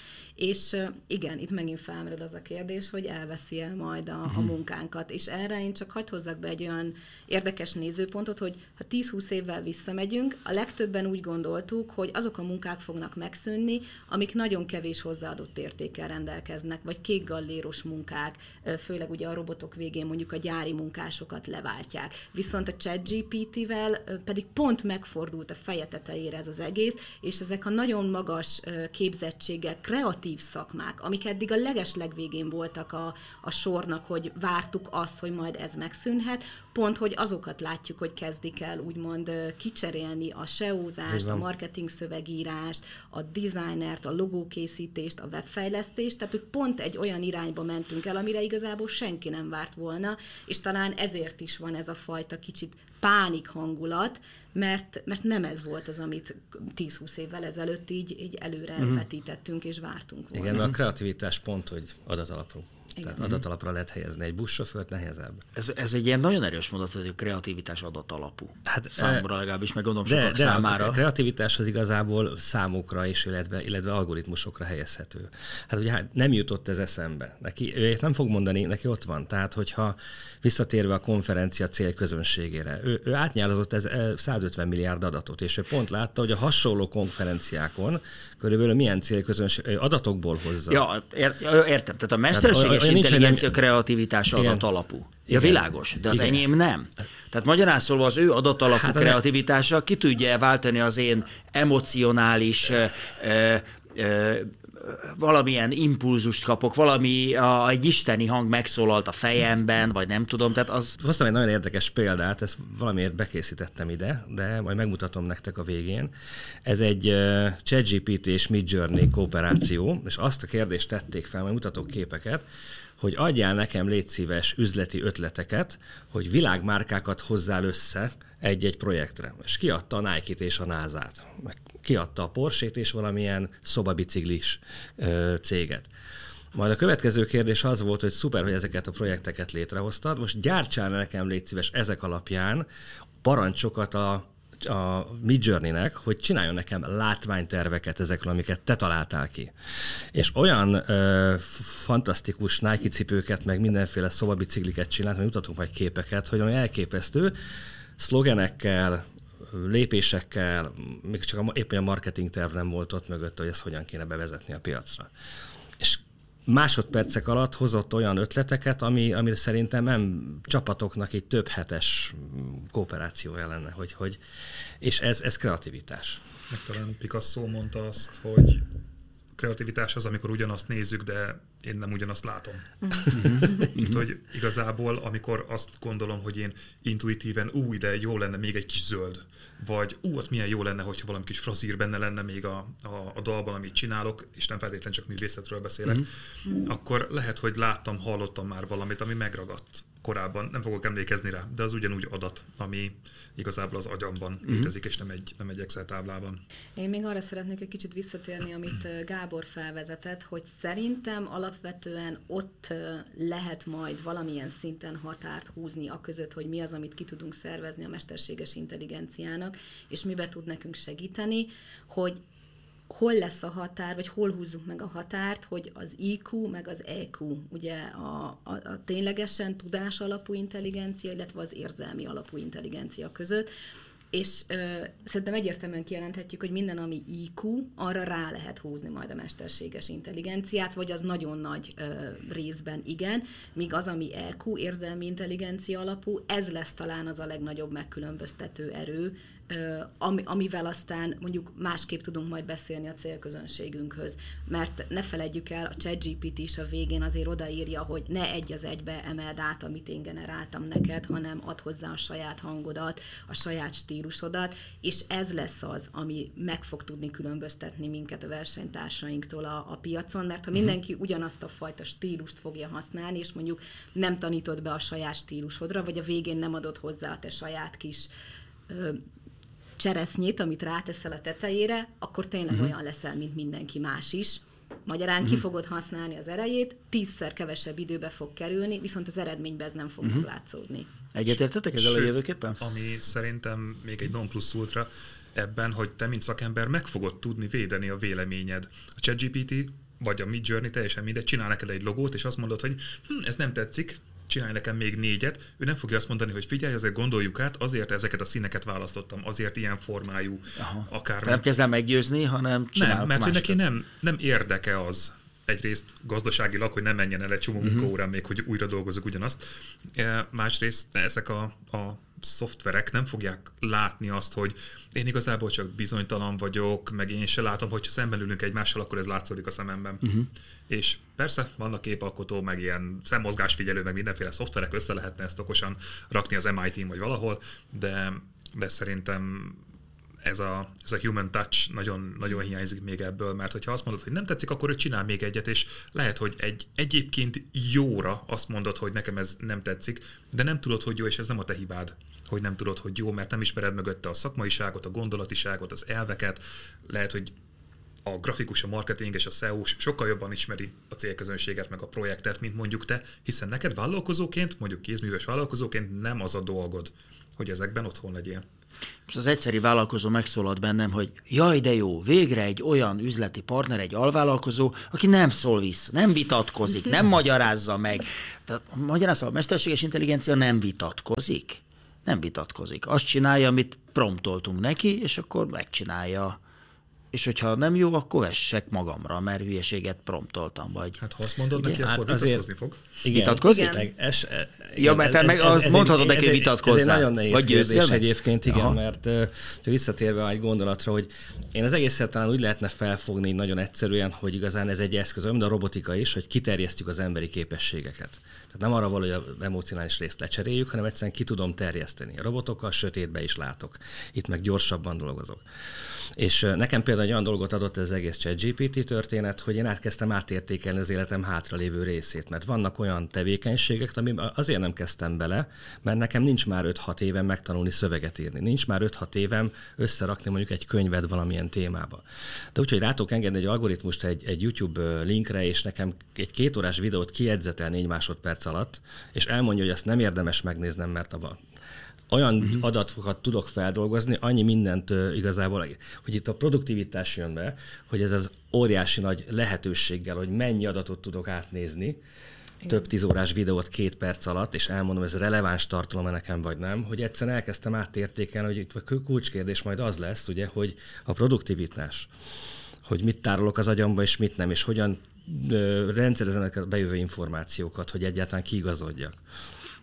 és igen, itt megint felmerül az a kérdés, hogy elveszi el majd a, a mhm. munkánkat. És erre én csak hagyd hozzak be egy olyan érdekes nézőpontot, hogy ha 10-20 évvel visszamegyünk, a legtöbben úgy gondoltuk, hogy azok a munkák fognak megszűnni, amik nagyon kevés hozzáadott értékkel rendelkeznek, vagy kékgalléros munkák, főleg ugye a robotok végén mondjuk a gyári munkásokat leváltják. Viszont a ChatGPT-vel pedig pont megfordult a feje tetejére ez az egész, és ezek a nagyon magas képzettségek, kreatív szakmák, amik eddig a leges legvégén voltak a, a sornak, hogy vártuk azt, hogy majd ez megszűnhet, pont, hogy azokat látjuk, hogy kezdik el úgymond kicserélni a SEO-zást, a marketing szövegírást, a designert, a logókészítést, a webfejlesztést, tehát hogy pont egy olyan irányba mentünk el, amire igazából senki nem várt volna, és talán ezért is van ez a fajta kicsit pánik hangulat, mert, mert nem ez volt az, amit 10-20 évvel ezelőtt így, így előre uh-huh. vetítettünk és vártunk volna. Igen, a kreativitás pont, hogy adatalapú. Igen. Tehát adatalapra lehet helyezni egy buszsofőrt, nehezebb. Ez, ez egy ilyen nagyon erős mondat, hogy a kreativitás adatalapú. Hát, Számomra legalábbis, meg gondolom de, de számára. A kreativitás az igazából számokra is, illetve, illetve algoritmusokra helyezhető. Hát ugye hát nem jutott ez eszembe. Neki, ő nem fog mondani, neki ott van. Tehát, hogyha visszatérve a konferencia célközönségére, ő, ő átnyálazott ez 150 milliárd adatot, és ő pont látta, hogy a hasonló konferenciákon körülbelül milyen célközönség adatokból hozza. Ja, ér, értem. Tehát a mesterséges tehát, intelligencia nem... kreativitása adat alapú. Ja, világos, de az Igen. enyém nem. Tehát magyarán szólva az ő adatalapú hát, kreativitása ki tudja váltani az én emocionális ö, ö, valamilyen impulzust kapok, valami, a, egy isteni hang megszólalt a fejemben, vagy nem tudom, tehát az... Hoztam egy nagyon érdekes példát, ezt valamiért bekészítettem ide, de majd megmutatom nektek a végén. Ez egy uh, ChatGPT és Midjourney kooperáció, és azt a kérdést tették fel, majd mutatok képeket, hogy adjál nekem légy üzleti ötleteket, hogy világmárkákat hozzál össze egy-egy projektre. És kiadta a Nike-t és a NASA-t, meg kiadta a Porsche-t és valamilyen szobabiciklis céget. Majd a következő kérdés az volt, hogy szuper, hogy ezeket a projekteket létrehoztad, most gyártsál nekem, légy szíves, ezek alapján parancsokat a a Midjourney-nek, hogy csináljon nekem látványterveket ezekről, amiket te találtál ki. És olyan ö, fantasztikus Nike cipőket, meg mindenféle szobabicikliket csinált, mert mutatunk majd képeket, hogy olyan elképesztő, szlogenekkel, lépésekkel, még csak a, éppen a marketing terv nem volt ott mögött, hogy ezt hogyan kéne bevezetni a piacra. És másodpercek alatt hozott olyan ötleteket, ami, ami szerintem nem csapatoknak egy több hetes kooperációja lenne, hogy, hogy és ez, ez kreativitás. Meg talán Picasso mondta azt, hogy kreativitás az, amikor ugyanazt nézzük, de én nem ugyanazt látom. Itt, hogy igazából, amikor azt gondolom, hogy én intuitíven, ú, de jó lenne még egy kis zöld, vagy ú, ott milyen jó lenne, hogyha valami kis frazír benne lenne még a, a, a dalban, amit csinálok, és nem feltétlenül csak művészetről beszélek, mm. akkor lehet, hogy láttam, hallottam már valamit, ami megragadt korábban, nem fogok emlékezni rá, de az ugyanúgy adat, ami igazából az agyamban uh-huh. létezik, és nem egy, nem egy Excel táblában. Én még arra szeretnék egy kicsit visszatérni, amit Gábor felvezetett, hogy szerintem alapvetően ott lehet majd valamilyen szinten határt húzni a között, hogy mi az, amit ki tudunk szervezni a mesterséges intelligenciának, és mibe tud nekünk segíteni, hogy hol lesz a határ, vagy hol húzzuk meg a határt, hogy az IQ meg az EQ, ugye a, a, a ténylegesen tudás alapú intelligencia, illetve az érzelmi alapú intelligencia között, és ö, szerintem egyértelműen kijelenthetjük, hogy minden, ami IQ, arra rá lehet húzni majd a mesterséges intelligenciát, vagy az nagyon nagy ö, részben igen, míg az, ami EQ, érzelmi intelligencia alapú, ez lesz talán az a legnagyobb megkülönböztető erő, amivel aztán mondjuk másképp tudunk majd beszélni a célközönségünkhöz. Mert ne felejtjük el, a ChatGPT is a végén azért odaírja, hogy ne egy az egybe emeld át, amit én generáltam neked, hanem add hozzá a saját hangodat, a saját stílusodat, és ez lesz az, ami meg fog tudni különböztetni minket a versenytársainktól a, a piacon, mert ha mhm. mindenki ugyanazt a fajta stílust fogja használni, és mondjuk nem tanítod be a saját stílusodra, vagy a végén nem adod hozzá a te saját kis cseresznyét, amit ráteszel a tetejére, akkor tényleg uh-huh. olyan leszel, mint mindenki más is. Magyarán uh-huh. ki mhm. fogod használni az erejét, tízszer kevesebb időbe fog kerülni, viszont az eredményben ez nem fog uh-huh. látszódni. Egyetértetek ezzel a jövőképpen? Ami szerintem még egy non plus ultra ebben, hogy te, mint szakember, meg fogod tudni védeni a véleményed. A ChatGPT vagy a Midjourney, teljesen mindegy, csinál neked egy logót, és azt mondod, hogy hm, ez nem tetszik, csinálj nekem még négyet, ő nem fogja azt mondani, hogy figyelj, azért gondoljuk át, azért ezeket a színeket választottam, azért ilyen formájú, Aha. akár. Nem kezdem meggyőzni, hanem Nem, mert hogy neki nem, nem érdeke az, egyrészt gazdaságilag, hogy nem menjen el egy csomó uh-huh. munkaórán még, hogy újra dolgozok ugyanazt. E, másrészt ezek a, a szoftverek nem fogják látni azt, hogy én igazából csak bizonytalan vagyok, meg én se látom, hogyha szemben ülünk egymással, akkor ez látszódik a szememben. Uh-huh. És persze vannak képalkotó, meg ilyen szemmozgásfigyelő, meg mindenféle szoftverek, össze lehetne ezt okosan rakni az MIT-n vagy valahol, de, de szerintem ez a, ez a human touch nagyon, nagyon hiányzik még ebből, mert hogyha azt mondod, hogy nem tetszik, akkor ő csinál még egyet, és lehet, hogy egy egyébként jóra azt mondod, hogy nekem ez nem tetszik, de nem tudod, hogy jó, és ez nem a te hibád hogy nem tudod, hogy jó, mert nem ismered mögötte a szakmaiságot, a gondolatiságot, az elveket, lehet, hogy a grafikus, a marketing és a SEO sokkal jobban ismeri a célközönséget, meg a projektet, mint mondjuk te, hiszen neked vállalkozóként, mondjuk kézműves vállalkozóként nem az a dolgod, hogy ezekben otthon legyél. Most az egyszeri vállalkozó megszólalt bennem, hogy jaj, de jó, végre egy olyan üzleti partner, egy alvállalkozó, aki nem szól vissza, nem vitatkozik, nem [laughs] magyarázza meg. Tehát magyarázza, a mesterséges intelligencia nem vitatkozik. Nem vitatkozik. Azt csinálja, amit promptoltunk neki, és akkor megcsinálja és hogyha nem jó, akkor vessek magamra, mert hülyeséget promptoltam, vagy... Hát ha azt mondod igen, neki, hát akkor azért, vitatkozni fog. Igen, vitatkozik? Igen. Meg, es, igen, ja, mert te meg ez, ez, mondhatod neki, hogy vitatkozzál. Ez egy nagyon nehéz vagy kérdés egyébként, igen, Aha. mert uh, visszatérve egy gondolatra, hogy én az egészet talán úgy lehetne felfogni nagyon egyszerűen, hogy igazán ez egy eszköz, de a robotika is, hogy kiterjesztjük az emberi képességeket. Tehát nem arra való, hogy az emocionális részt lecseréljük, hanem egyszerűen ki tudom terjeszteni. A robotokkal sötétbe is látok. Itt meg gyorsabban dolgozok. És nekem például egy olyan dolgot adott ez az egész ChatGPT történet, hogy én átkezdtem átértékelni az életem hátralévő részét, mert vannak olyan tevékenységek, ami azért nem kezdtem bele, mert nekem nincs már 5-6 évem megtanulni szöveget írni, nincs már 5-6 évem összerakni mondjuk egy könyvet valamilyen témába. De úgyhogy rá tudok engedni egy algoritmust egy, egy YouTube linkre, és nekem egy két órás videót kiedzetel négy másodperc alatt, és elmondja, hogy ezt nem érdemes megnéznem, mert abban olyan uh-huh. adatokat tudok feldolgozni, annyi mindent uh, igazából, hogy itt a produktivitás jön be, hogy ez az óriási nagy lehetőséggel, hogy mennyi adatot tudok átnézni, Igen. több tíz órás videót két perc alatt, és elmondom, ez releváns tartalom nekem vagy nem, hogy egyszerűen elkezdtem átértékelni, hogy itt a kulcskérdés majd az lesz, ugye, hogy a produktivitás, hogy mit tárolok az agyamba, és mit nem, és hogyan rendszerezem a bejövő információkat, hogy egyáltalán kiigazodjak.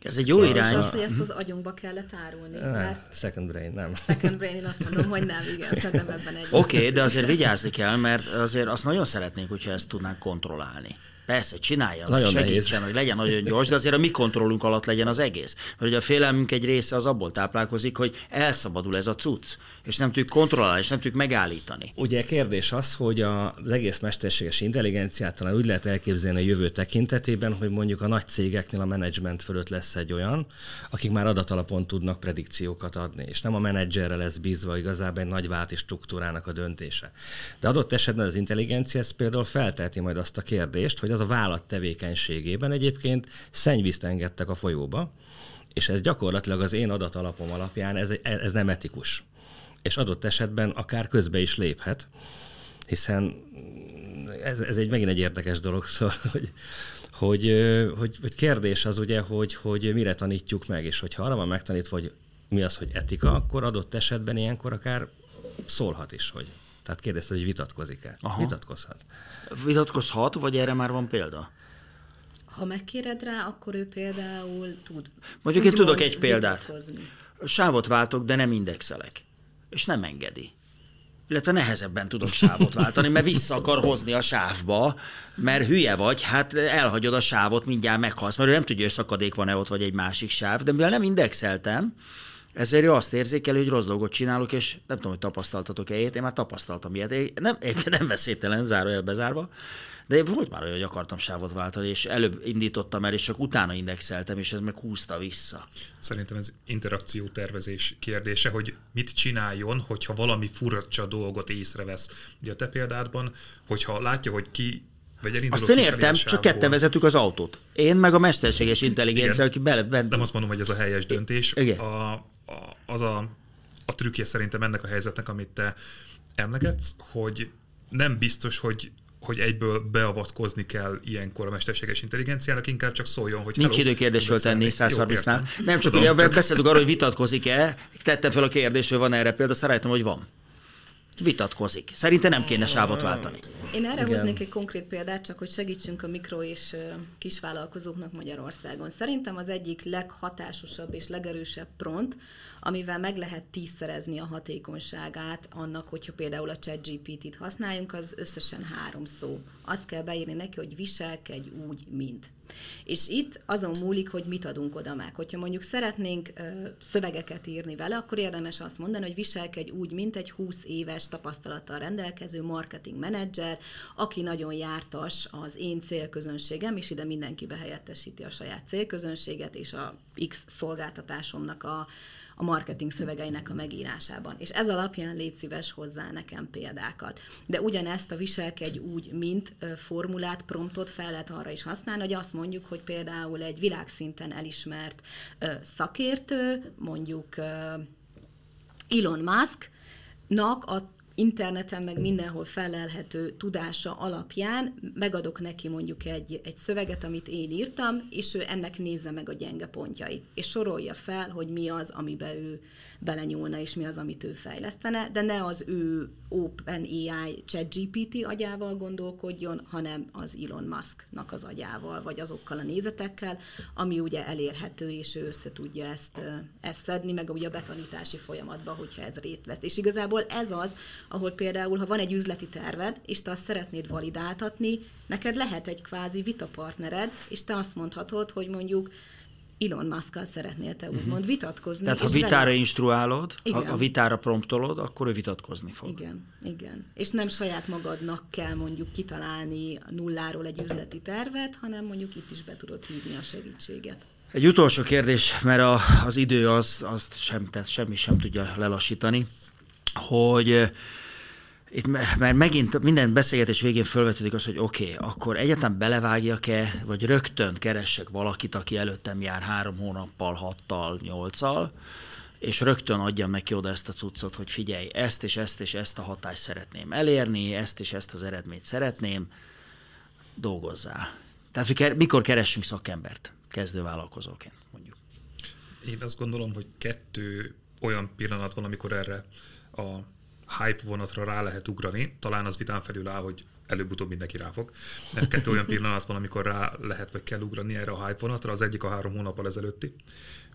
Ez egy jó szóval irány. az, hogy ezt az agyunkba kellett árulni. Nem, mert... second brain, nem. Second brain, én azt mondom, hogy nem, igen, szerintem ebben egy. Oké, okay, de azért vigyázni kell, mert azért azt nagyon szeretnénk, hogyha ezt tudnánk kontrollálni. Persze, csinálja, nagyon segítsen, hogy legyen nagyon gyors, de azért a mi kontrollunk alatt legyen az egész. Mert ugye a félelmünk egy része az abból táplálkozik, hogy elszabadul ez a cucc, és nem tudjuk kontrollálni, és nem tudjuk megállítani. Ugye kérdés az, hogy az egész mesterséges intelligenciát talán úgy lehet elképzelni a jövő tekintetében, hogy mondjuk a nagy cégeknél a menedzsment fölött lesz egy olyan, akik már adatalapon tudnak predikciókat adni, és nem a menedzserre lesz bízva igazából egy nagy válti struktúrának a döntése. De adott esetben az intelligencia ez például felteheti majd azt a kérdést, hogy az a vállalat tevékenységében egyébként szennyvízt engedtek a folyóba, és ez gyakorlatilag az én adatalapom alapján ez, ez nem etikus. És adott esetben akár közbe is léphet, hiszen ez, ez egy megint egy érdekes dolog, [laughs] szóval, hogy, hogy, hogy, hogy kérdés az ugye, hogy, hogy mire tanítjuk meg, és hogyha arra van megtanítva, hogy mi az, hogy etika, akkor adott esetben ilyenkor akár szólhat is, hogy tehát kérdezte, hogy vitatkozik-e. Aha. Vitatkozhat. Vitatkozhat, vagy erre már van példa? Ha megkéred rá, akkor ő például tud. Mondjuk én tudok egy példát. Vitatkozni. Sávot váltok, de nem indexelek. És nem engedi. Illetve nehezebben tudok sávot váltani, mert vissza akar hozni a sávba, mert hülye vagy, hát elhagyod a sávot, mindjárt meghalsz, mert ő nem tudja, hogy szakadék van-e ott, vagy egy másik sáv, de mivel nem indexeltem, ezért ő azt érzékeli, hogy rossz dolgot csinálok, és nem tudom, hogy tapasztaltatok-e ilyet, én már tapasztaltam ilyet. Én nem, én nem veszélytelen, zárójel bezárva, de volt már olyan, hogy akartam sávot váltani, és előbb indítottam el, és csak utána indexeltem, és ez meg húzta vissza. Szerintem ez interakció tervezés kérdése, hogy mit csináljon, hogyha valami furcsa dolgot észrevesz. Ugye a te példádban, hogyha látja, hogy ki vagy Azt én értem, csak ketten vezetük az autót. Én meg a mesterséges intelligencia, Igen. aki bele... bele... Nem azt mondom, hogy ez a helyes döntés. Igen. A, a, az a, a trükkje szerintem ennek a helyzetnek, amit te emlegetsz, hogy nem biztos, hogy hogy egyből beavatkozni kell ilyenkor a mesterséges intelligenciának, inkább csak szóljon, hogy Nincs idő kérdés föltenni 130-nál. Nem csak ugye beszéltük arról, hogy vitatkozik-e, tettem fel a kérdést, hogy van erre példa, szeretném, hogy van. Vitatkozik. Szerintem nem kéne sávot váltani. Én erre Igen. hoznék egy konkrét példát, csak hogy segítsünk a mikro és kisvállalkozóknak Magyarországon. Szerintem az egyik leghatásosabb és legerősebb pront, amivel meg lehet tízszerezni a hatékonyságát annak, hogyha például a ChatGPT-t használjunk, az összesen három szó. Azt kell beírni neki, hogy viselkedj úgy, mint. És itt azon múlik, hogy mit adunk oda meg. Hogyha mondjuk szeretnénk ö, szövegeket írni vele, akkor érdemes azt mondani, hogy viselkedj úgy, mint egy 20 éves tapasztalattal rendelkező marketing menedzser, aki nagyon jártas az én célközönségem, és ide mindenki behelyettesíti a saját célközönséget, és a X szolgáltatásomnak a a marketing szövegeinek a megírásában. És ez alapján légy szíves hozzá nekem példákat. De ugyanezt a viselkedj úgy, mint formulát, promptot fel lehet arra is használni, hogy azt mondjuk, hogy például egy világszinten elismert szakértő, mondjuk Elon Musk-nak a interneten, meg mindenhol felelhető tudása alapján megadok neki mondjuk egy, egy szöveget, amit én írtam, és ő ennek nézze meg a gyenge pontjait, és sorolja fel, hogy mi az, amiben ő belenyúlna, és mi az, amit ő fejlesztene, de ne az ő OpenAI ChatGPT agyával gondolkodjon, hanem az Elon Musknak az agyával, vagy azokkal a nézetekkel, ami ugye elérhető, és ő össze tudja ezt, ezt szedni, meg ugye a betanítási folyamatban, hogyha ez rét vesz. És igazából ez az, ahol például, ha van egy üzleti terved, és te azt szeretnéd validáltatni, neked lehet egy kvázi vitapartnered, és te azt mondhatod, hogy mondjuk Elon musk szeretnél te úgymond uh-huh. vitatkozni. Tehát ha vitára vele... instruálod, igen. ha a vitára promptolod, akkor ő vitatkozni fog. Igen, igen. És nem saját magadnak kell mondjuk kitalálni nulláról egy üzleti tervet, hanem mondjuk itt is be tudod hívni a segítséget. Egy utolsó kérdés, mert a, az idő az, azt sem, tehát semmi sem tudja lelassítani, hogy itt, mert megint minden beszélgetés végén felvetődik az, hogy oké, okay, akkor egyetem belevágjak-e, vagy rögtön keressek valakit, aki előttem jár három hónappal, hattal, nyolccal, és rögtön adjam neki oda ezt a cuccot, hogy figyelj, ezt és ezt és ezt a hatást szeretném elérni, ezt és ezt az eredményt szeretném, dolgozzál. Tehát mikor keressünk szakembert kezdővállalkozóként, mondjuk? Én azt gondolom, hogy kettő olyan pillanat van, amikor erre a hype vonatra rá lehet ugrani, talán az vitán felül áll, hogy előbb-utóbb mindenki rá fog. Kettő olyan pillanat van, amikor rá lehet vagy kell ugrani erre a hype vonatra. Az egyik a három hónappal ezelőtti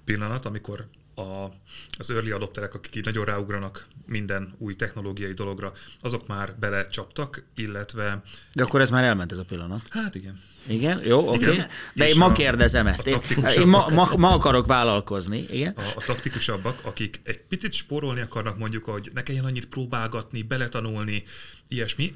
pillanat, amikor a, az early adopterek, akik így nagyon ráugranak minden új technológiai dologra, azok már belecsaptak, illetve... De akkor ez már elment ez a pillanat. Hát igen. Igen, jó, oké. Okay. De én ma a, kérdezem ezt. Én, én ma, ma, ma akarok vállalkozni. Igen? A, a taktikusabbak, akik egy picit spórolni akarnak mondjuk, hogy ne kelljen annyit próbálgatni, beletanulni, ilyesmi,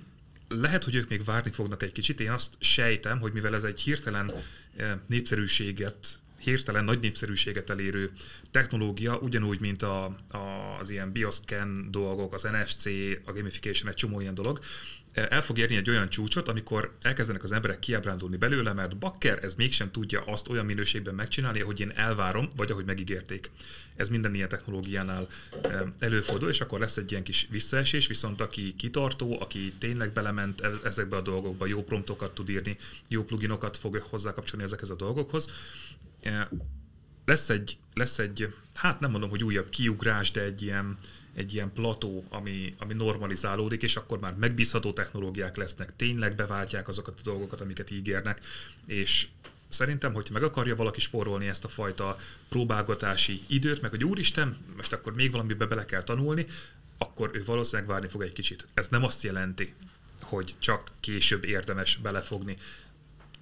lehet, hogy ők még várni fognak egy kicsit. Én azt sejtem, hogy mivel ez egy hirtelen eh, népszerűséget hirtelen nagy népszerűséget elérő technológia, ugyanúgy, mint a, a, az ilyen bioscan dolgok, az NFC, a gamification, egy csomó ilyen dolog, el fog érni egy olyan csúcsot, amikor elkezdenek az emberek kiábrándulni belőle, mert bakker ez mégsem tudja azt olyan minőségben megcsinálni, ahogy én elvárom, vagy ahogy megígérték. Ez minden ilyen technológiánál előfordul, és akkor lesz egy ilyen kis visszaesés, viszont aki kitartó, aki tényleg belement e-, ezekbe a dolgokba, jó promptokat tud írni, jó pluginokat fog hozzákapcsolni ezekhez a dolgokhoz, lesz egy, lesz egy, hát nem mondom, hogy újabb kiugrás, de egy ilyen, egy ilyen plató, ami, ami normalizálódik, és akkor már megbízható technológiák lesznek, tényleg beváltják azokat a dolgokat, amiket ígérnek, és szerintem, hogy meg akarja valaki spórolni ezt a fajta próbálgatási időt, meg hogy úristen, most akkor még valamibe bele kell tanulni, akkor ő valószínűleg várni fog egy kicsit. Ez nem azt jelenti, hogy csak később érdemes belefogni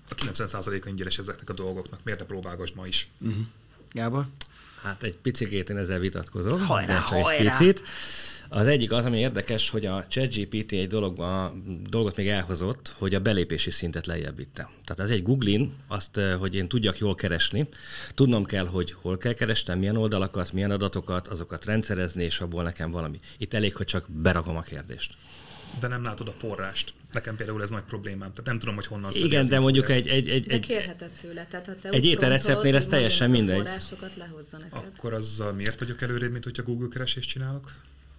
a 90%-a ingyenes ezeknek a dolgoknak. Miért ne próbálgass ma is? Uh-huh. Gábor? Hát egy picit én ezzel vitatkozom, hajrá, de hajrá. egy picit. Az egyik az, ami érdekes, hogy a ChatGPT egy dologba, dolgot még elhozott, hogy a belépési szintet lejjebb vitte. Tehát ez egy Googlin, azt, hogy én tudjak jól keresni, tudnom kell, hogy hol kell kerestem, milyen oldalakat, milyen adatokat, azokat rendszerezni, és abból nekem valami. Itt elég, hogy csak berakom a kérdést de nem látod a forrást. Nekem például ez nagy problémám, tehát nem tudom, hogy honnan Igen, de mondjuk egy, egy, egy, egy, kérheted tőle, tehát ha te egy ételreceptnél ez teljesen mindegy. forrásokat lehozza neked. Akkor azzal miért vagyok előrébb, mint hogyha Google keresést csinálok?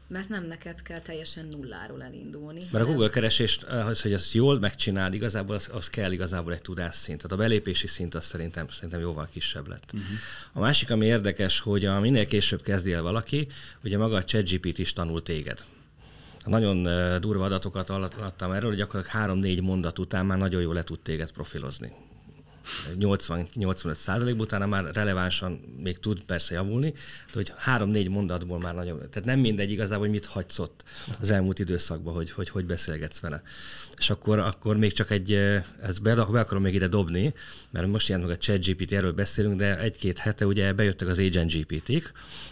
Mert nem neked kell teljesen nulláról elindulni. Mert a Google keresést, az, hogy ezt jól megcsináld, igazából az, az kell igazából egy tudásszint. Tehát a belépési szint az szerintem, szerintem jóval kisebb lett. Uh-huh. A másik, ami érdekes, hogy a minél később kezdi el valaki, ugye maga a ChatGPT is tanul téged. Nagyon durva adatokat adtam erről, hogy gyakorlatilag három-négy mondat után már nagyon jól le tud téged profilozni. 80-85 százalék utána már relevánsan még tud persze javulni, de hogy három-négy mondatból már nagyon, tehát nem mindegy igazából, hogy mit hagysz ott az elmúlt időszakban, hogy hogy, hogy beszélgetsz vele. És akkor, akkor még csak egy, ezt be, be akarom még ide dobni, mert most jelent meg a ChatGPT, erről beszélünk, de egy-két hete ugye bejöttek az Agent GPT-k,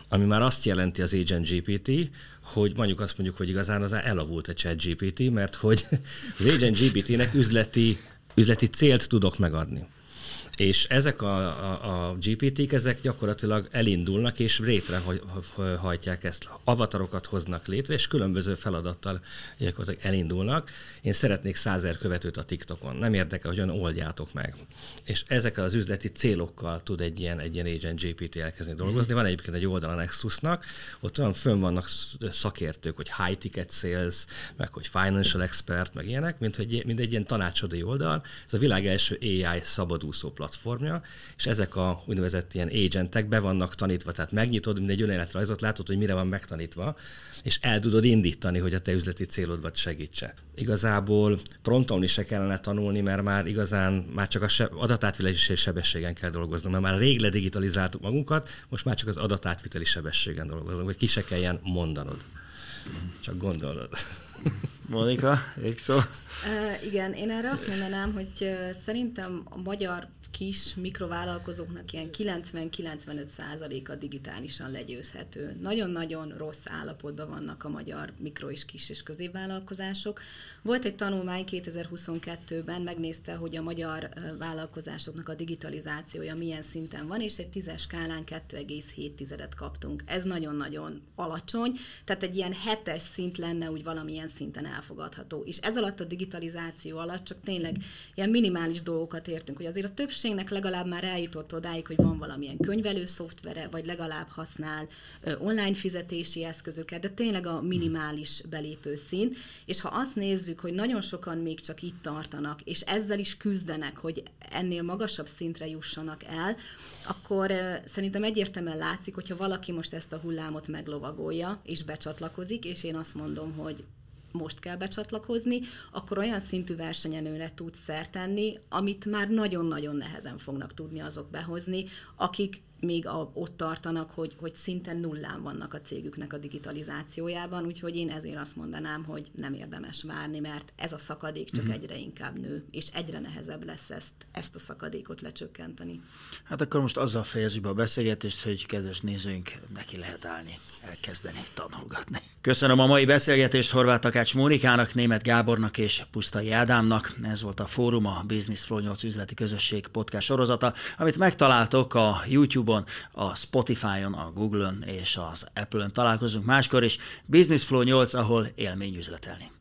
ami már azt jelenti az Agent GPT, hogy mondjuk azt mondjuk, hogy igazán az elavult a ChatGPT, mert hogy [laughs] az Agent GPT-nek üzleti, üzleti célt tudok megadni. És ezek a, a, a GPT-k, ezek gyakorlatilag elindulnak, és hajtják ezt. Avatarokat hoznak létre, és különböző feladattal gyakorlatilag elindulnak. Én szeretnék százer követőt a TikTokon. Nem érdekel, hogyan oldjátok meg. És ezekkel az üzleti célokkal tud egy ilyen, egy ilyen agent GPT elkezdeni dolgozni. Van egyébként egy oldal a Nexusnak, ott olyan fönn vannak szakértők, hogy high ticket sales, meg hogy financial expert, meg ilyenek, mint, hogy, mint egy ilyen tanácsadói oldal. Ez a világ első AI szabadúszó platformja, és ezek a úgynevezett ilyen agentek be vannak tanítva, tehát megnyitod, mint egy önéletrajzot, látod, hogy mire van megtanítva, és el tudod indítani, hogy a te üzleti célodbat segítse. Igazából prontolni se kellene tanulni, mert már igazán már csak a adatátviteli sebességen kell dolgoznunk, mert már rég ledigitalizáltuk magunkat, most már csak az adatátviteli sebességen dolgozunk, hogy ki se kelljen mondanod. Csak gondolod. [laughs] Monika, szó. Uh, igen, én erre azt mondanám, hogy szerintem a magyar kis mikrovállalkozóknak ilyen 90-95 százaléka digitálisan legyőzhető. Nagyon-nagyon rossz állapotban vannak a magyar mikro és kis és középvállalkozások. Volt egy tanulmány 2022-ben, megnézte, hogy a magyar vállalkozásoknak a digitalizációja milyen szinten van, és egy tízes skálán 2,7-et kaptunk. Ez nagyon-nagyon alacsony, tehát egy ilyen hetes szint lenne úgy valamilyen szinten elfogadható. És ez alatt a digitalizáció alatt csak tényleg ilyen minimális dolgokat értünk, hogy azért a többségnek legalább már eljutott odáig, hogy van valamilyen könyvelő szoftvere, vagy legalább használ online fizetési eszközöket, de tényleg a minimális belépő szint. És ha azt nézzük, hogy nagyon sokan még csak itt tartanak, és ezzel is küzdenek, hogy ennél magasabb szintre jussanak el, akkor szerintem egyértelműen látszik, hogyha valaki most ezt a hullámot meglovagolja, és becsatlakozik, és én azt mondom, hogy most kell becsatlakozni, akkor olyan szintű versenyelőre tudsz szertenni, amit már nagyon-nagyon nehezen fognak tudni azok behozni, akik még a, ott tartanak, hogy, hogy szinte nullán vannak a cégüknek a digitalizációjában, úgyhogy én ezért azt mondanám, hogy nem érdemes várni, mert ez a szakadék csak uh-huh. egyre inkább nő, és egyre nehezebb lesz ezt, ezt a szakadékot lecsökkenteni. Hát akkor most azzal fejezzük be a beszélgetést, hogy kedves nézőink, neki lehet állni, elkezdeni tanulgatni. Köszönöm a mai beszélgetést Horváth Takács Mónikának, Német Gábornak és Pusztai Ádámnak. Ez volt a Fórum, a Business Flow 8 üzleti közösség podcast sorozata, amit megtaláltok a YouTube-on, a Spotify-on, a Google-on és az Apple-on találkozunk máskor is. Business Flow 8, ahol élmény üzletelni.